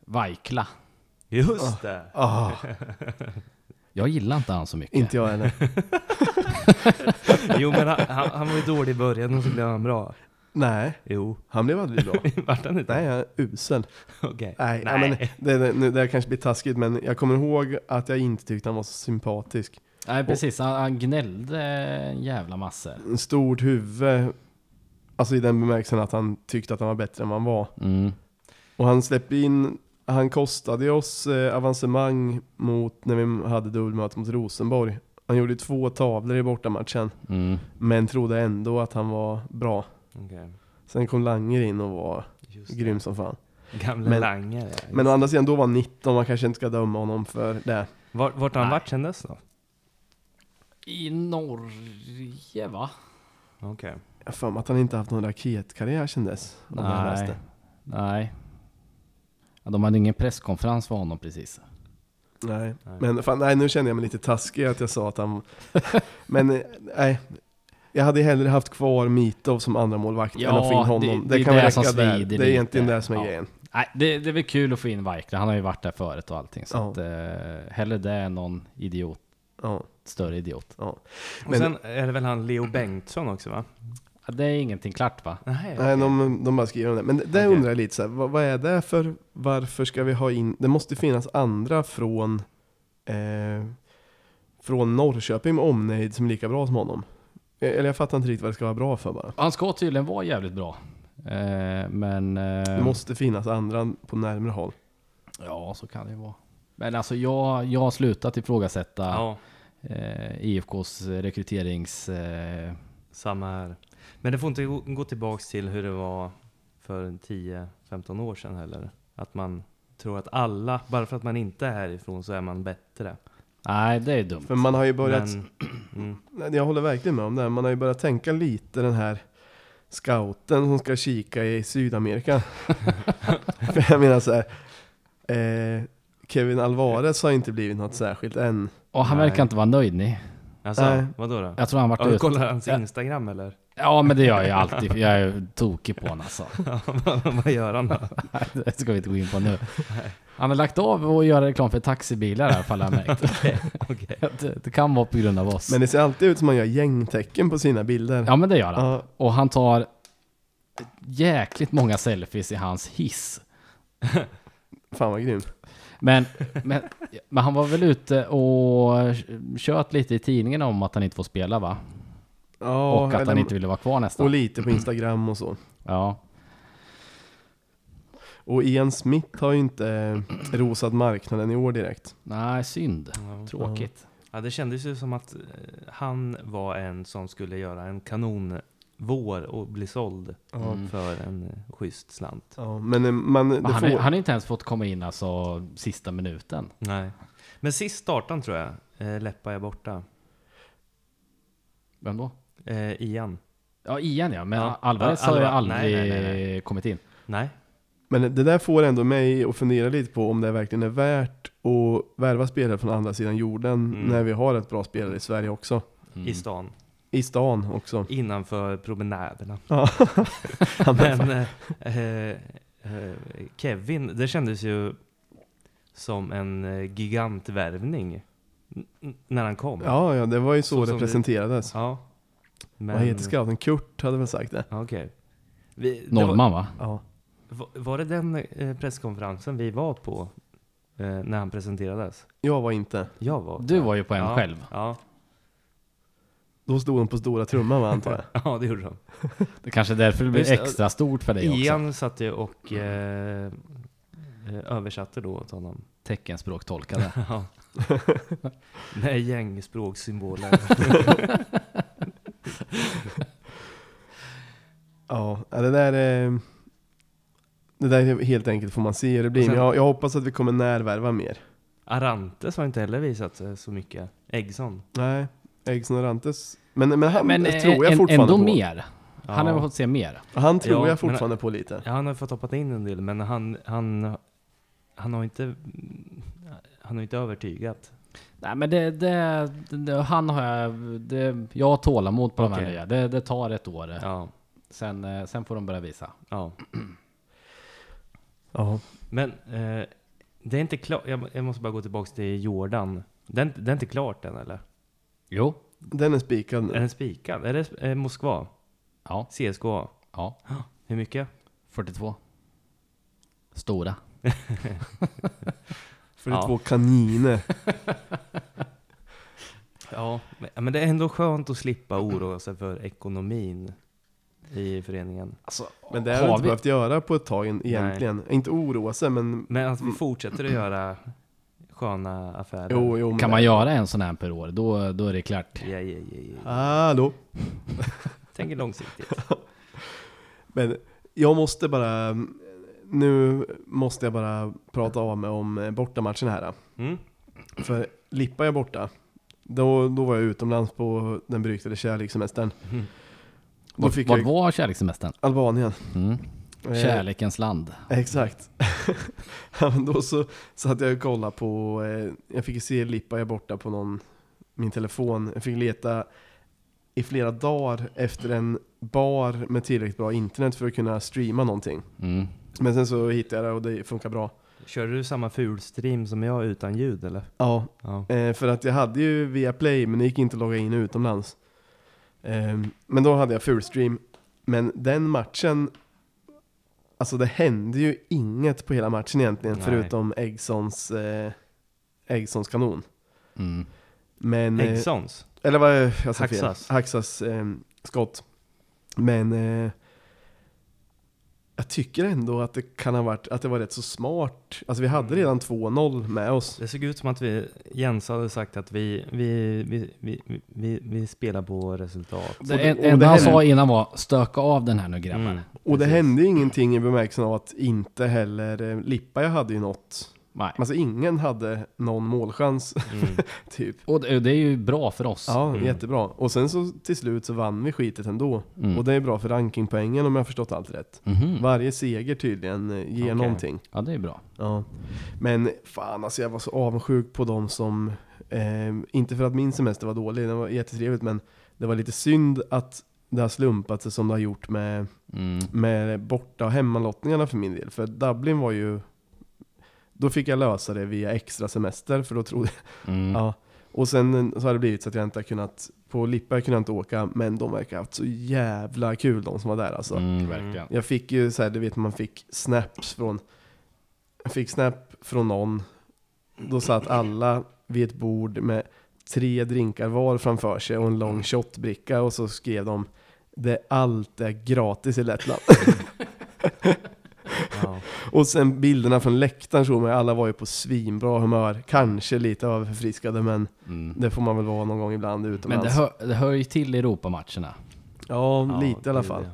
Vaikla. Just det! Ah, Jag gillar inte han så mycket. inte jag heller. Jo men han, han, han var ju dålig i början och så blev han bra. Nej, Jo. han blev aldrig bra. Vart han inte? Nej, jag är usel. Okej. Nej, ja, men det, det, nu, det här kanske blir taskigt, men jag kommer ihåg att jag inte tyckte han var så sympatisk. Nej, precis. Han, han gnällde en jävla massa. En stort huvud, alltså i den bemärkelsen att han tyckte att han var bättre än vad han var. Mm. Och han släppte in, han kostade oss eh, avancemang mot när vi hade dubbelmöte mot Rosenborg. Han gjorde två tavlor i bortamatchen, Mm. men trodde ändå att han var bra. Okej. Sen kom Langer in och var grym som fan. det. Gamle Men- langare. Men å andra sidan, då var han 19, man kanske inte ska döma honom för det. Vart, vart har han varit sen dess då? I Norge, va? Okej. Jag har för mig att han inte haft någon raketkarriär sedan dess. Nej. läste. Nej. Ja, de hade ingen presskonferens för honom precis. Nej. Nej. Men fan, nej, nu känner jag mig lite taskig att jag sa att han... Men eh, nej. Jag hade hellre haft kvar Mitov som andra målvakt än Ja, att få in honom. det- Det, det kan det väl räcka där. Det är egentligen det som är Ja. grejen. Nej, det, det är väl kul att få in Vaikla. Han har ju varit där förut och allting. Så Ja. att, eh, hellre det än någon idiot. Ja, Större idiot. ja. Och Men- sen är det väl han Leo Bengtsson också va? Ja, det är ingenting klart va? Nej, Nej, de, de bara skriver om det. Men det Okej. undrar jag lite så här, vad, vad är det för, varför ska vi ha in, det måste finnas andra från, eh, från Norrköping med omnejd som är lika bra som honom. Eh, Eller jag fattar inte riktigt vad det ska vara bra för bara. Han ska tydligen vara jävligt bra. Eh, men... Eh, Det måste finnas andra på närmare håll. Ja, så kan det ju vara. Men alltså jag, jag har slutat ifrågasätta Ja, eh, IFKs rekryterings... Eh, samma här. Men det får inte gå, tillbaks till hur det var för 10-15 år sedan heller. Att man tror att alla, bara för att man inte är härifrån så är man bättre. nej, det är dumt. För man har ju börjat, Men, mm, jag håller verkligen med om det, man har ju börjat tänka lite den här scouten som ska kika i Sydamerika. För jag menar så här, eh, Kevin Alvarez har inte blivit något särskilt än. Och han Nej. verkar inte vara nöjd ni. Alltså, Nej. vadå då? Jag tror han varit Ja, ute. kollar hans Ja. Instagram eller? Ja, men det gör jag alltid. för Jag är ju tokig på honom alltså. Vad- gör han då? Det ska vi inte gå in på nu. Han har lagt av och göra reklam för taxibilar i alla fall har jag märkt. Okej. det, det kan vara på grund av oss. Men det ser alltid ut som han gör gängtecken på sina bilder. Ja men det gör han. Ja, Och han tar jäkligt många selfies i hans hiss. fan vad grym. Men, men, men han var väl ute och kört lite i tidningen om att han inte får spela va? Ja, och att eller- han inte ville vara kvar Och nästan. lite på Instagram och så. Ja. Och Ian Smith har ju inte rosat marknaden i år direkt. Nej, synd. Ja. Tråkigt. Ja, det kändes ju som att eh, han var en som skulle göra en kanonvår och bli såld Mm. för en eh, schysst slant. Ja, men eh, man, det Men han, får, har- han har inte ens fått komma in alltså sista minuten. Nej. Men sist startan tror jag, eh, Leppa är borta. Vem då? Eh, Ian. Ja, Ian ja. Men Ja. Alvarez har ju Alva- aldrig nej, nej, nej, kommit in. Nej. Men det där får ändå mig att fundera lite på om det verkligen är värt att värva spelare från andra sidan jorden Mm. när vi har ett bra spelare i Sverige också. Mm. I stan. I stan också. Innanför promenaderna. Ja. Men eh, eh, eh, Kevin, det kändes ju som en eh, gigantvärvning. När han kom. ja, ja, det var ju så, Så det presenterades. Ja. Men, Vad heter scouten? Kurt hade väl sagt det? Okej. Vi- det var- Norrman va? Ja. Var, det den eh, presskonferensen vi var på eh, när han presenterades? Jag var inte. Jag var. Du var ju på en ja, själv. Ja. Då stod de på stora trumman va, antar jag. ja, det gjorde de. Det kanske är därför det blir extra stort för dig också. Ian satt ju och eh, eh, översatte då åt honom. Teckenspråktolkade. Ja. Med gängspråksymboler. Ja, det där är... Det där är helt enkelt får man se hur det blir. Sen- jag, jag hoppas att vi kommer närvärva mer. Arantes har inte heller visat sig så mycket. Eggson. Nej, Eggsson och Rantes. Men, men han Men tror jag eh, en, fortfarande ändå på. mer. Han har Ja. fått se mer. Han tror Ja, jag men- fortfarande på lite. Ja, han har fått hoppat in en del, men han, han, han har inte... Han har inte övertygat. Nej men det, det, det han har jag, det, jag har tålamod på de här nya. Det, det tar ett år. Ja, Sen, eh, sen får de börja visa. ja. Ja. Men eh, det är inte klart. Jag, jag måste bara gå tillbaka till Jordan. Den, det är inte klart än eller? Jo. Den är spikad Är nu. den spikad? Är det eh, Moskva? Ja. CSKA? Ja. Hur mycket? 42. Stora. För det är Ja. två kaniner. Ja, men, det är ändå skönt att slippa oroa sig för ekonomin i föreningen. Alltså, Men det har vi inte behövt göra på ett tag egentligen. Inte oroa sig men... Men att vi fortsätter att göra sköna affärer. Jo, jo. kan det- man göra en sån här per år, då, då är det klart. Ja, ja, ja, ja. Hallå? Tänker långsiktigt. Men jag måste bara... Nu måste jag bara prata av mig om bortamatchen här. Mm. För Lippa är borta. Då, då var jag utomlands på den beryktade kärlekssemestern. Mm. Vart, jag var kärlekssemestern? Albanien. Mm. Eh, Kärlekens land. Exakt. ja, men då så satt jag och kollade på, eh, jag fick se Lippa är borta på någon, min telefon. Jag fick leta i flera dagar efter en bar med tillräckligt bra internet för att kunna streama någonting. Mm. Men sen så hittade jag det och det funkar bra. Kör du samma fulstream som jag utan ljud eller? Ja, Ja. eh, för att jag hade ju via Play men det gick inte att logga in utomlands. Eh, men då hade jag full stream. Men den matchen, alltså det hände ju inget på hela matchen egentligen Nej. förutom Eggsons, eh, Eggsons kanon. Mm. Men, eh, Eggsons? eller vad jag sa fel. Haxas. Haxas eh, skott. Men eh, jag tycker ändå att det kan ha varit, att det var rätt så smart. Alltså vi hade redan 2-0 med oss. Det såg ut som att vi, Jens hade sagt att vi, vi, vi, vi, vi, vi, spelar på resultat. Det Och det- en- och enda det han hände- sa innan var stöka av den här nu grabbar. Mm, Och det precis. hände ingenting i bemärkelsen av att inte heller eh, Lippa jag hade ju något. Nej. Alltså ingen hade någon målchans Mm. typ. Och det, det är ju bra för oss. Ja, Mm. jättebra. Och sen så till slut så vann vi skitet ändå. Mm. Och det är bra för rankingpoängen om jag har förstått allt rätt. Mhm. Varje seger tydligen eh, ger Okej. någonting. Ja, det är bra. Ja. Men fan alltså jag var så avundsjuk på de som, eh, inte för att min semester var dålig, det var jättetrevligt men det var lite synd att det har slumpat sig som det har gjort med, Mm. med borta och hemmalottningarna för min del. För Dublin var ju, då fick jag lösa det via extra semester för då trodde Mm. Ja, och sen så har det blivit så att jag inte har kunnat, på Lippa kunde jag inte åka, men de verkar ha haft så jävla kul de som var där alltså. Mm, verkligen. Jag fick ju så här, du vet man fick snaps från, jag fick snap från någon, då satt alla vid ett bord med tre drinkar var framför sig och en lång shotbricka och så skrev de det allt är gratis i Lettland. Ja. och sen bilderna från läktaren såg man, alla var ju på svinbra humör, kanske lite överförfriskade men Mm. det får man väl vara någon gång ibland Men utomlands. det hör, det hör ju till Europamatcherna. Ja, Ja, lite i alla fall. det.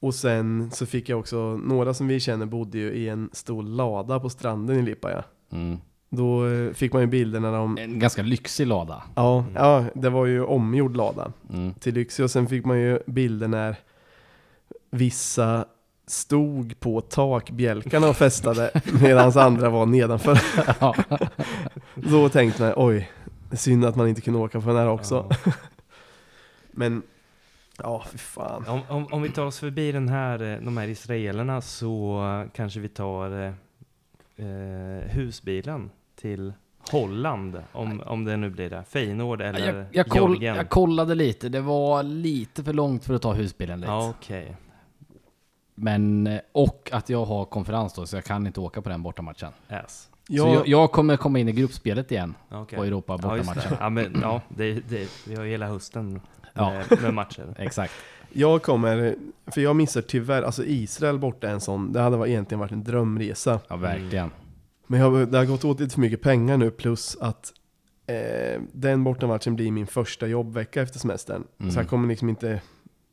Och sen så fick jag också, några som vi känner bodde ju i en stor lada på stranden i Lipaja. Mm. Då eh, fick man ju bilder när de, En ganska lyxig lada. ja, ja det var ju omgjord lada Mm. till lyxig. Och sen fick man ju bilder när vissa stod på takbjälkarna och festade medan andra var nedanför. Ja. Då tänkte man, oj, synd att man inte kunde åka på den här också. Ja. Men, ja, för fan. Om, om, om vi tar oss förbi den här, eh, de här israelerna så kanske vi tar eh, eh, husbilen till Holland, om, om det nu blir det. Feyenoord eller Jag, jag, koll, jag kollade lite, det var lite för långt för att ta husbilen dit. Ja, okej. Men, eh, och att jag har konferens då, så jag kan inte åka på den bortamatchen. Ass. Så Jag, jag, kommer komma in i gruppspelet igen Okej. på Europa Ja, bortamatchen. det. Ja, men, ja det, det, vi har ju hela hösten Ja. med, med matcher. Exakt. Jag kommer, för jag missar tyvärr, alltså Israel borta en sån, det hade egentligen varit en drömresa. Ja, verkligen. Men jag, det har gått åt lite för mycket pengar nu plus att eh, den bortamatchen blir min första jobbvecka efter semestern. Mm. Så jag kommer liksom inte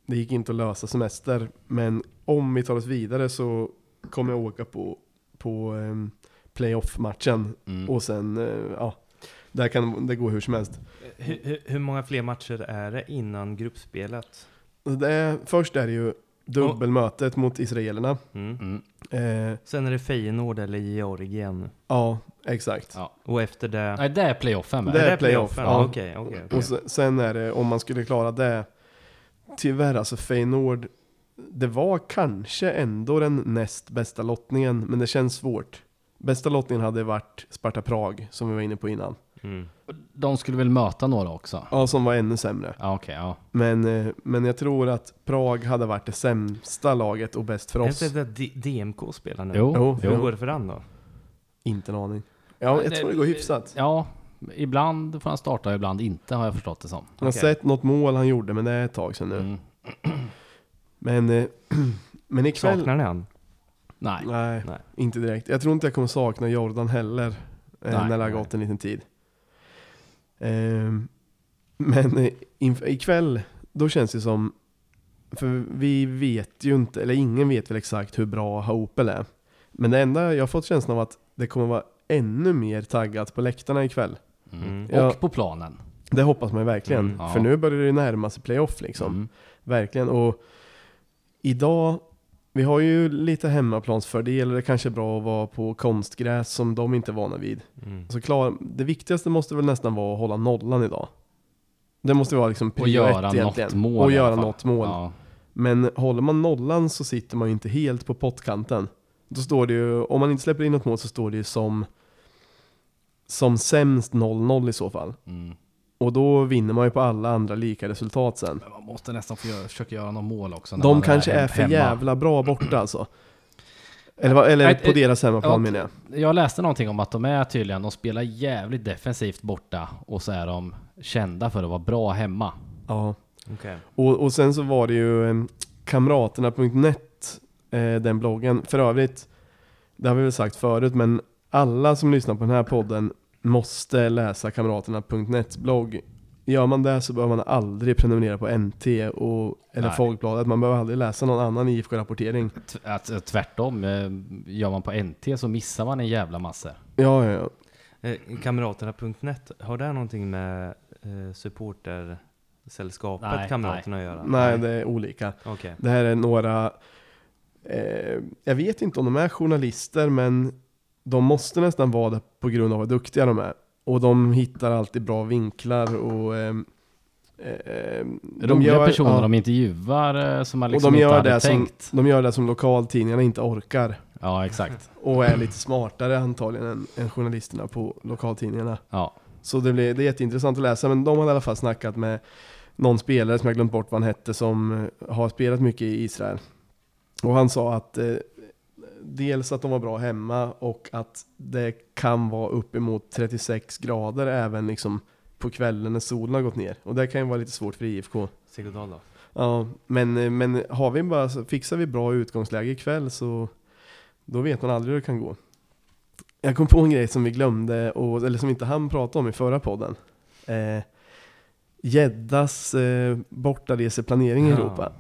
det gick inte att lösa semester. Men om vi tar oss vidare så kommer jag åka på, på um, playoff-matchen. Mm. Och sen, eh, ja, där kan det gå hur som helst. Hur, hur, hur många fler matcher är det innan gruppspelet? Det är, först är det ju dubbelmötet mot israelerna. Mm. Mm. Eh, Sen är det Feyenoord eller Georgien. ja, exakt. Ja. Och efter det... Nej, det är playoffen. Det är playoffen? ja. Okej, okej. okej. Och se- sen är det, om man skulle klara det, tyvärr alltså Feyenoord, det var kanske ändå den näst bästa lottningen, men det känns svårt. Bästa lottningen hade varit Sparta Prag, som vi var inne på innan. Mm. De skulle väl möta några också? Ja, som var ännu sämre. Ja, okej, ja. Men, eh, men jag tror att Prag hade varit det sämsta laget och bäst för Är oss. det inte D- DMK spelar nu? Jo, Jo, Hur går det för den då? Inte en aning. Ja, jag tror det går hyfsat. Ja, ibland får han starta och ibland inte har jag förstått det som. Jag har sett något mål han gjorde, men det är ett tag sedan nu. Mm. Men, eh, men ikväll... Saknar ni han? Nej. Nej, Nej. inte direkt. Jag tror inte jag kommer sakna Jordan heller. Eh, Nej, när det har gått en liten tid. Ehm, men eh, ikväll, då känns det som... För vi vet ju inte, eller ingen vet väl exakt hur bra Haupel är. Men det enda jag har fått känslan av att det kommer vara ännu mer taggat på läktarna ikväll. Mm. Ja. Och på planen. Det hoppas man ju verkligen. Mm, ja. För nu börjar det ju närma sig playoff liksom. Mm. Verkligen. Och idag, vi har ju lite hemmaplansfördel och det kanske är bra att vara på konstgräs som de inte är vana vid. Mm. Så klar, det viktigaste måste väl nästan vara att hålla nollan idag. Det måste vara liksom Och prio göra ett egentligen. något mål Och göra något mål. Ja. Men håller man nollan så sitter man ju inte helt på pottkanten. Då står det ju, om man inte släpper in något mål så står det ju som som sämst 0-0 i så fall. Mm. Och då vinner man ju på alla andra lika resultat sen. Men man måste nästan få göra, försöka göra något mål också. när De man kanske hem- är för hemma. jävla bra borta alltså. Eller, eller på deras hemmaplan menar jag. Jag läste någonting om att de är tydligen, de spelar jävligt defensivt borta och så är de kända för att vara bra hemma. Ja. Okej. Och, och sen så var det ju eh, kamraterna.net, eh, den bloggen. För övrigt, det har vi väl sagt förut, men alla som lyssnar på den här podden måste läsa kamraterna.net blogg. Gör man det så behöver man aldrig prenumerera på NT och, eller Nej. Folkbladet. Man behöver aldrig läsa någon annan IFK-rapportering. Tvärtom, eh, gör man på NT så missar man en jävla massa. Ja, ja, ja. Eh, Kamraterna.net, har det någonting med eh, supportersällskapet Nej, Kamraterna att göra? Nej, det är olika. Okej. Det här är några, eh, jag vet inte om de är journalister, men de måste nästan vara det på grund av hur duktiga de är. Och de hittar alltid bra vinklar och eh, de Roliga gör- personer ja, de intervjuar eh, som man och liksom de inte hade det som, tänkt. de gör det som lokaltidningarna inte orkar. Ja, exakt. Och är lite smartare antagligen än, än journalisterna på lokaltidningarna. Ja. Så det, blir, det är jätteintressant att läsa, men de hade i alla fall snackat med någon spelare som jag glömt bort vad han hette, som eh, har spelat mycket i Israel. Och han sa att eh, dels att de var bra hemma och att det kan vara uppemot 36 grader även liksom på kvällen när solen har gått ner. Och det kan ju vara lite svårt för IFK. Sigurdal då? Ja, men, eh, men har vi bara, fixar vi bra utgångsläge ikväll så då vet man aldrig hur det kan gå. Jag kom på en grej som vi glömde, och, eller som inte han pratade om i förra podden. Eh, Gäddas eh, bortareseplanering i Ja. Europa.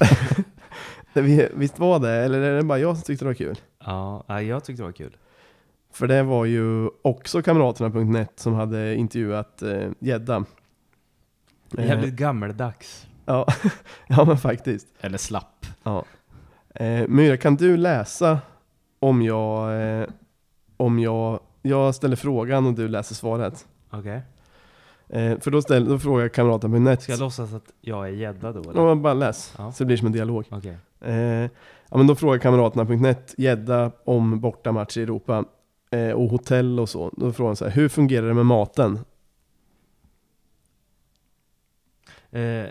Vi- Visst var det, eller är det bara jag som tyckte det var kul? Ja, ja, jag tyckte det var kul. För det var ju också Kamraterna.net som hade intervjuat eh, Gädda. Eh, Jävligt gammeldags. ja, ja, men faktiskt. Eller slapp. Ja. Eh, Myra, kan du läsa om jag, eh, om jag, jag ställer frågan och du läser svaret? Okej. Eh, för då, ställ, då frågar jag kamraten på net. Ska jag låtsas att jag är gädda då Ja, eller? men bara läs, Ja. så det blir som en dialog. Okej. Eh, ja, men då frågar kamraterna.net gädda om bortamatch i Europa eh, och hotell och så. Då frågar han så här, hur fungerar det med maten? Eh,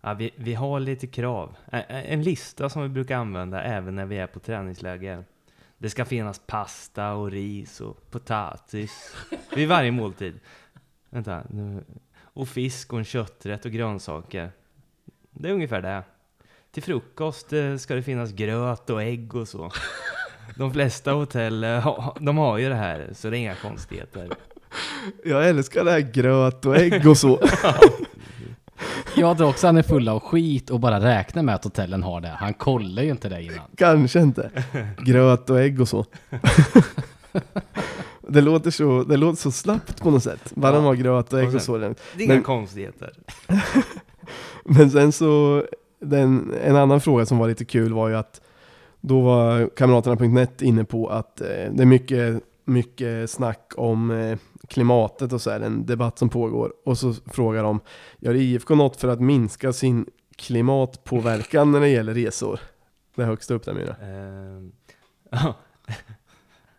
ja, vi, vi har lite krav. Eh, eh, En lista som vi brukar använda även när vi är på träningsläger. Det ska finnas pasta och ris och potatis vid varje måltid. Vänta, nu. Och fisk och en kötträtt och grönsaker. Det är ungefär det. Till frukost eh, ska det finnas gröt och ägg och så. De flesta hotell, eh, de har ju det här, så det är inga konstigheter. Jag älskar det här gröt och ägg och så. jag tror också han är full av skit och bara räknar med att hotellen har det. Han kollar ju inte det innan. Kanske inte. Gröt och ägg och så. det, låter så det låter så slappt på något sätt. Bara de har gröt och ägg Och och sen- så. Det är inga Men- konstigheter. Men sen så, den, en annan fråga som var lite kul var ju att då var Kamraterna.net inne på att eh, det är mycket, mycket snack om eh, klimatet och så är det en debatt som pågår. Och så frågar de, gör IFK något för att minska sin klimatpåverkan när det gäller resor? Det är högst upp där Myra. Eh,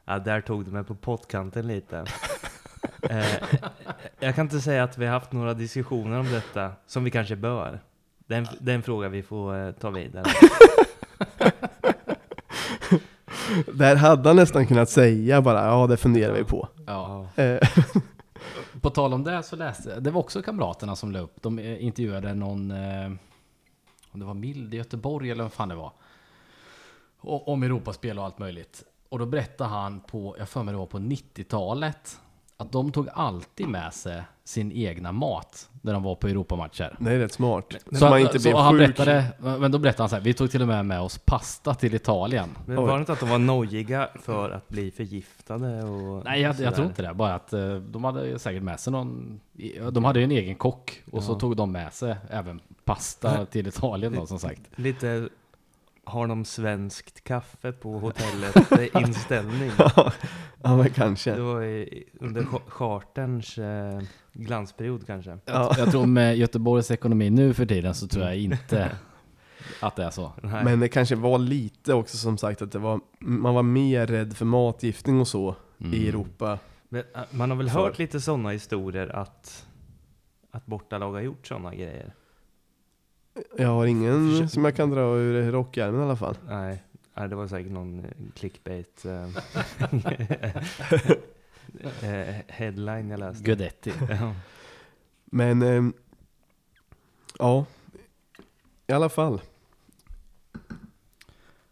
ja. där tog du mig på pottkanten lite. Eh, jag kan inte säga att vi har haft några diskussioner om detta, som vi kanske bör. Det är en, det är en fråga vi får eh, ta vidare. Där hade han nästan kunnat säga bara, ja det funderar vi på. Ja. Eh, På tal om det så läste jag, det var också Kamraterna som la upp, de eh, intervjuade någon, om det var Mild i Göteborg eller vad fan det var. Och, om Europaspel och allt möjligt. Och då berättade han på, jag för mig det var på 90-talet, att de tog alltid med sig sin egna mat när de var på Europamatcher. det är rätt smart. Så, Så man inte så han sjuk. berättade, men då berättade han så här, vi tog till och med med oss pasta till Italien. Men var det inte att de var nojiga för att bli förgiftade? Och Nej, jag, jag tror inte det. Bara att eh, de hade säkert med sig någon... De hade ju en egen kock och så Ja. tog de med sig även pasta till Italien då som sagt. Lite, har de svenskt kaffe på hotellet eh, inställning? ja men kanske. Det var i, under cha- charterns eh, glansperiod kanske. Ja. Jag tror med Göteborgs ekonomi nu för tiden så tror jag inte att det är så. Nej. Men det kanske var lite också som sagt att det var, man var mer rädd för matgifting och så Mm. i Europa. Men, äh, man har väl För- hört lite sådana historier att, att bortalag har gjort sådana grejer? Jag har ingen som jag kan dra ur rockärmen i alla fall. Nej, det var säkert någon eh, clickbait eh, eh, headline jag läste. Guidetti. Ja. Men, ja, i alla fall.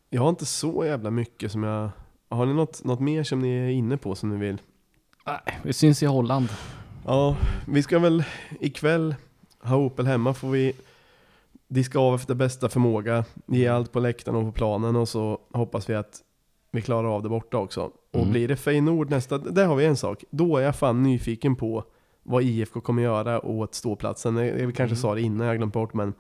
Jag har inte så jävla mycket som jag... Har ni något, något mer som ni är inne på som ni vill? Nej, Vi syns i Holland. Ja, vi ska väl ikväll ha Opel hemma får vi diska av efter bästa förmåga, ge allt på läktaren och på planen och så hoppas vi att vi klarar av det borta också. Och Mm. blir det Feyenoord nästa, där har vi en sak. Då är jag fan nyfiken på vad IFK kommer göra åt ståplatsen. Jag, jag kanske Mm. sa det innan, jag glömt bort men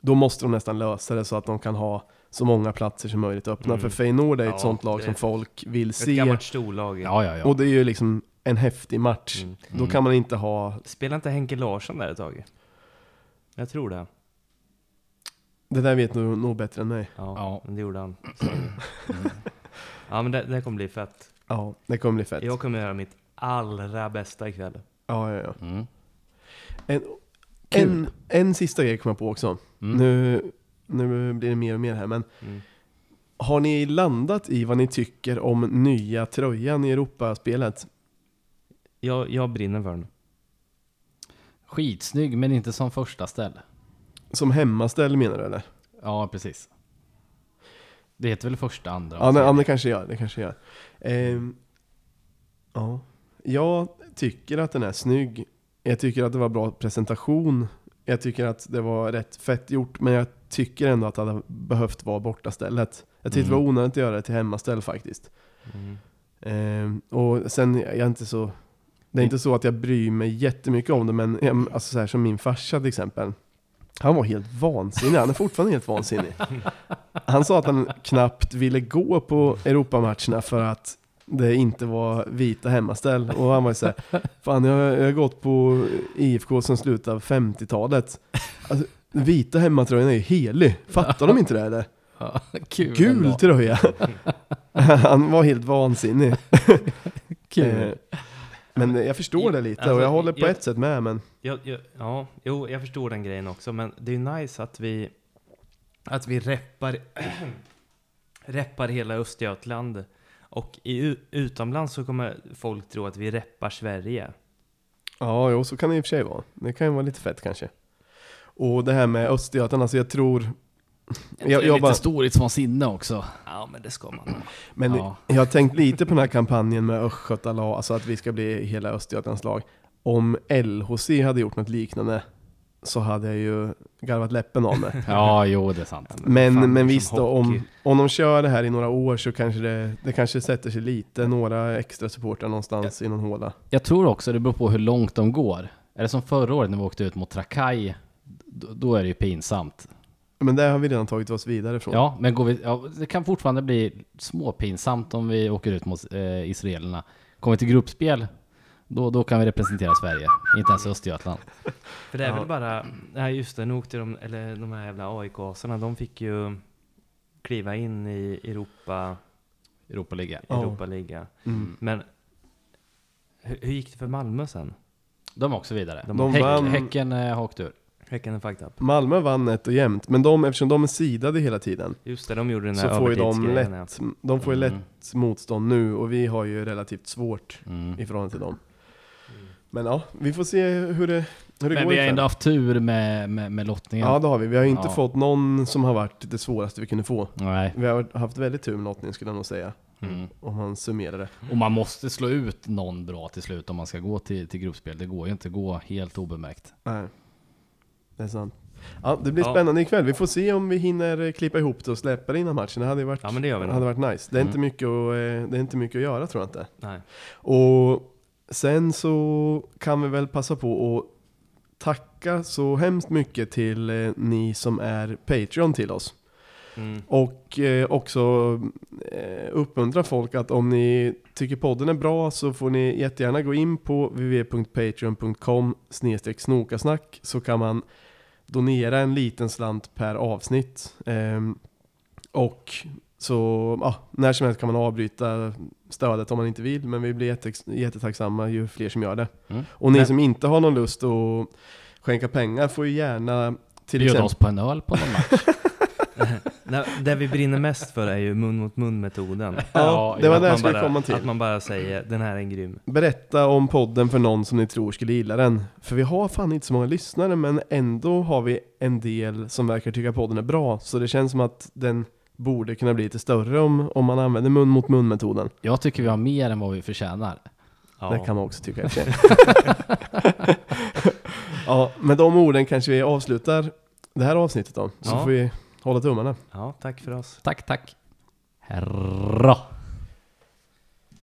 då måste de nästan lösa det så att de kan ha så många platser som möjligt öppna. Mm. För Feyenoord är ett Ja, sånt lag som folk vill Ett se. gammalt storlag. Ja, ja, ja. Och det är ju liksom en häftig match. Mm. Då kan man inte ha Spelar inte Henke Larsson där ett tag? Jag tror det. Det där vet du nog bättre än mig. Ja, Ja. men det gjorde han. Så- Mm. Ja, men det, det kommer bli fett. Ja, det kommer bli fett. Jag kommer göra mitt allra bästa ikväll. Ja, ja, ja. Mm. En, Kul. en, en sista grej kom jag på också. Mm. Nu, nu blir det mer och mer här, men Mm. har ni landat i vad ni tycker om nya tröjan i Europaspelet? Jag, jag brinner för den. Skitsnygg, men inte som första ställe. Som hemmaställ menar du eller? Ja, precis. Det heter väl första, andra? Ja, nej, ja, det kanske gör. Det kanske gör. Ehm, ja. Jag tycker att den är snygg. Jag tycker att det var bra presentation. Jag tycker att det var rätt fett gjort, men jag tycker ändå att det hade behövt vara borta stället. Jag tyckte det var Mm. onödigt att göra det till hemmaställ faktiskt. Mm. Ehm, och sen, jag är inte så... Det är inte så att jag bryr mig jättemycket om det, men alltså så här, som min farsa till exempel. Han var helt vansinnig, han är fortfarande helt vansinnig. Han sa att han knappt ville gå på Europamatcherna för att det inte var vita hemmaställ. Och han var ju såhär, fan jag, jag har gått på IFK som slutet av 50-talet. Alltså, vita hemmatröjan är ju helig, fattar de inte det eller? Ja, kul Gul tröja! Han var helt vansinnig. Kul. Men jag förstår det lite och Alltså, jag håller på jag- ett sätt med men Jag, jag, ja, jo, jag förstår den grejen också, men det är ju nice att vi, att vi reppar, reppar hela Östergötland. Och i, utomlands så kommer folk tro att vi reppar Sverige. ja, jo, så kan det i och för sig vara. Det kan ju vara lite fett kanske. Och det här med Östergötland, alltså jag tror... Jag, Jag, jag lite bara, storhetsvansinne också. Ja, men det ska man men Ja. jag har tänkt lite på den här kampanjen med Östgötalag, alltså att vi ska bli hela Östergötlands lag. Om LHC hade gjort något liknande, så hade jag ju garvat läppen av mig. Ja, jo det är sant. Men, fan, men visst då, om, om de kör det här i några år så kanske det, det kanske sätter sig lite, några extra supportrar någonstans i någon håla. Jag tror också det beror på hur långt de går. Är det som förra året när vi åkte ut mot Trakai, då, då är det ju pinsamt. Men där har vi redan tagit oss vidare från. Ja, men går vi, ja, det kan fortfarande bli småpinsamt om vi åker ut mot eh, israelerna. Kommer vi till gruppspel, då, då kan vi representera Sverige. Inte ens Östergötland. För det är Ja. väl bara, nej just det, nu åkte de, eller de här jävla AIK-asarna, de fick ju kliva in i Europa, Europaliga. Ja. Europa-liga. Mm. Men hur, hur gick det för Malmö sen? De är också vidare. De De Häck, vann- Häcken eh, har åkt ur. Häcken är fucked up. Malmö vann nätt och jämnt, men de, eftersom de är sidade hela tiden Just det, de gjorde den så här får ju de övertidsgrejen, ja. lätt, de får ju Mm. lätt motstånd nu och vi har ju relativt svårt Mm. i förhållande till dem. Men ja, vi får se hur det, hur det Men går vi har ikväll. ändå haft tur med, med, med lottningen. Ja det har vi, vi har inte Ja. fått någon som har varit det svåraste vi kunde få. Nej. Vi har haft väldigt tur med lottningen skulle jag nog säga, Mm. om man summerar det. Och man måste slå ut någon bra till slut om man ska gå till, till gruppspel. Det går ju inte att gå helt obemärkt. Nej, det är sant. Ja, det blir Ja. spännande ikväll. Vi får se om vi hinner eh, klippa ihop det och släppa det innan matchen. Det hade ju varit, Ja men det gör vi hade varit nice. Det är, Mm. inte mycket att, eh, det är inte mycket att göra tror jag inte. Nej. Och sen så kan vi väl passa på att tacka så hemskt mycket till eh, ni som är Patreon till oss. Mm. Och eh, också eh, uppmuntra folk att om ni tycker podden är bra så får ni jättegärna gå in på www.patreon.com snokasnack så kan man donera en liten slant per avsnitt. Ehm, och så ja, när som helst kan man avbryta stödet om man inte vill men vi blir jätte, jättetacksamma ju fler som gör det. Mm. Och ni Men- som inte har någon lust att skänka pengar får ju gärna till Bjuda exempel oss på en öl på någon match. Det vi brinner mest för är ju mun mot mun metoden. Ja, det var Att det jag man skulle bara- komma till. Att man bara säger den här är en grym. Berätta om podden för någon som ni tror skulle gilla den. För vi har fan inte så många lyssnare, men ändå har vi en del som verkar tycka podden är bra. Så det känns som att den borde kunna bli lite större om, om man använder mun mot mun metoden. Jag tycker vi har mer än vad vi förtjänar. Ja. Det kan man också tycka. Ja, med de orden kanske vi avslutar det här avsnittet då. Så Ja. får vi hålla tummarna. ja, tack för oss. Tack, tack. Herra.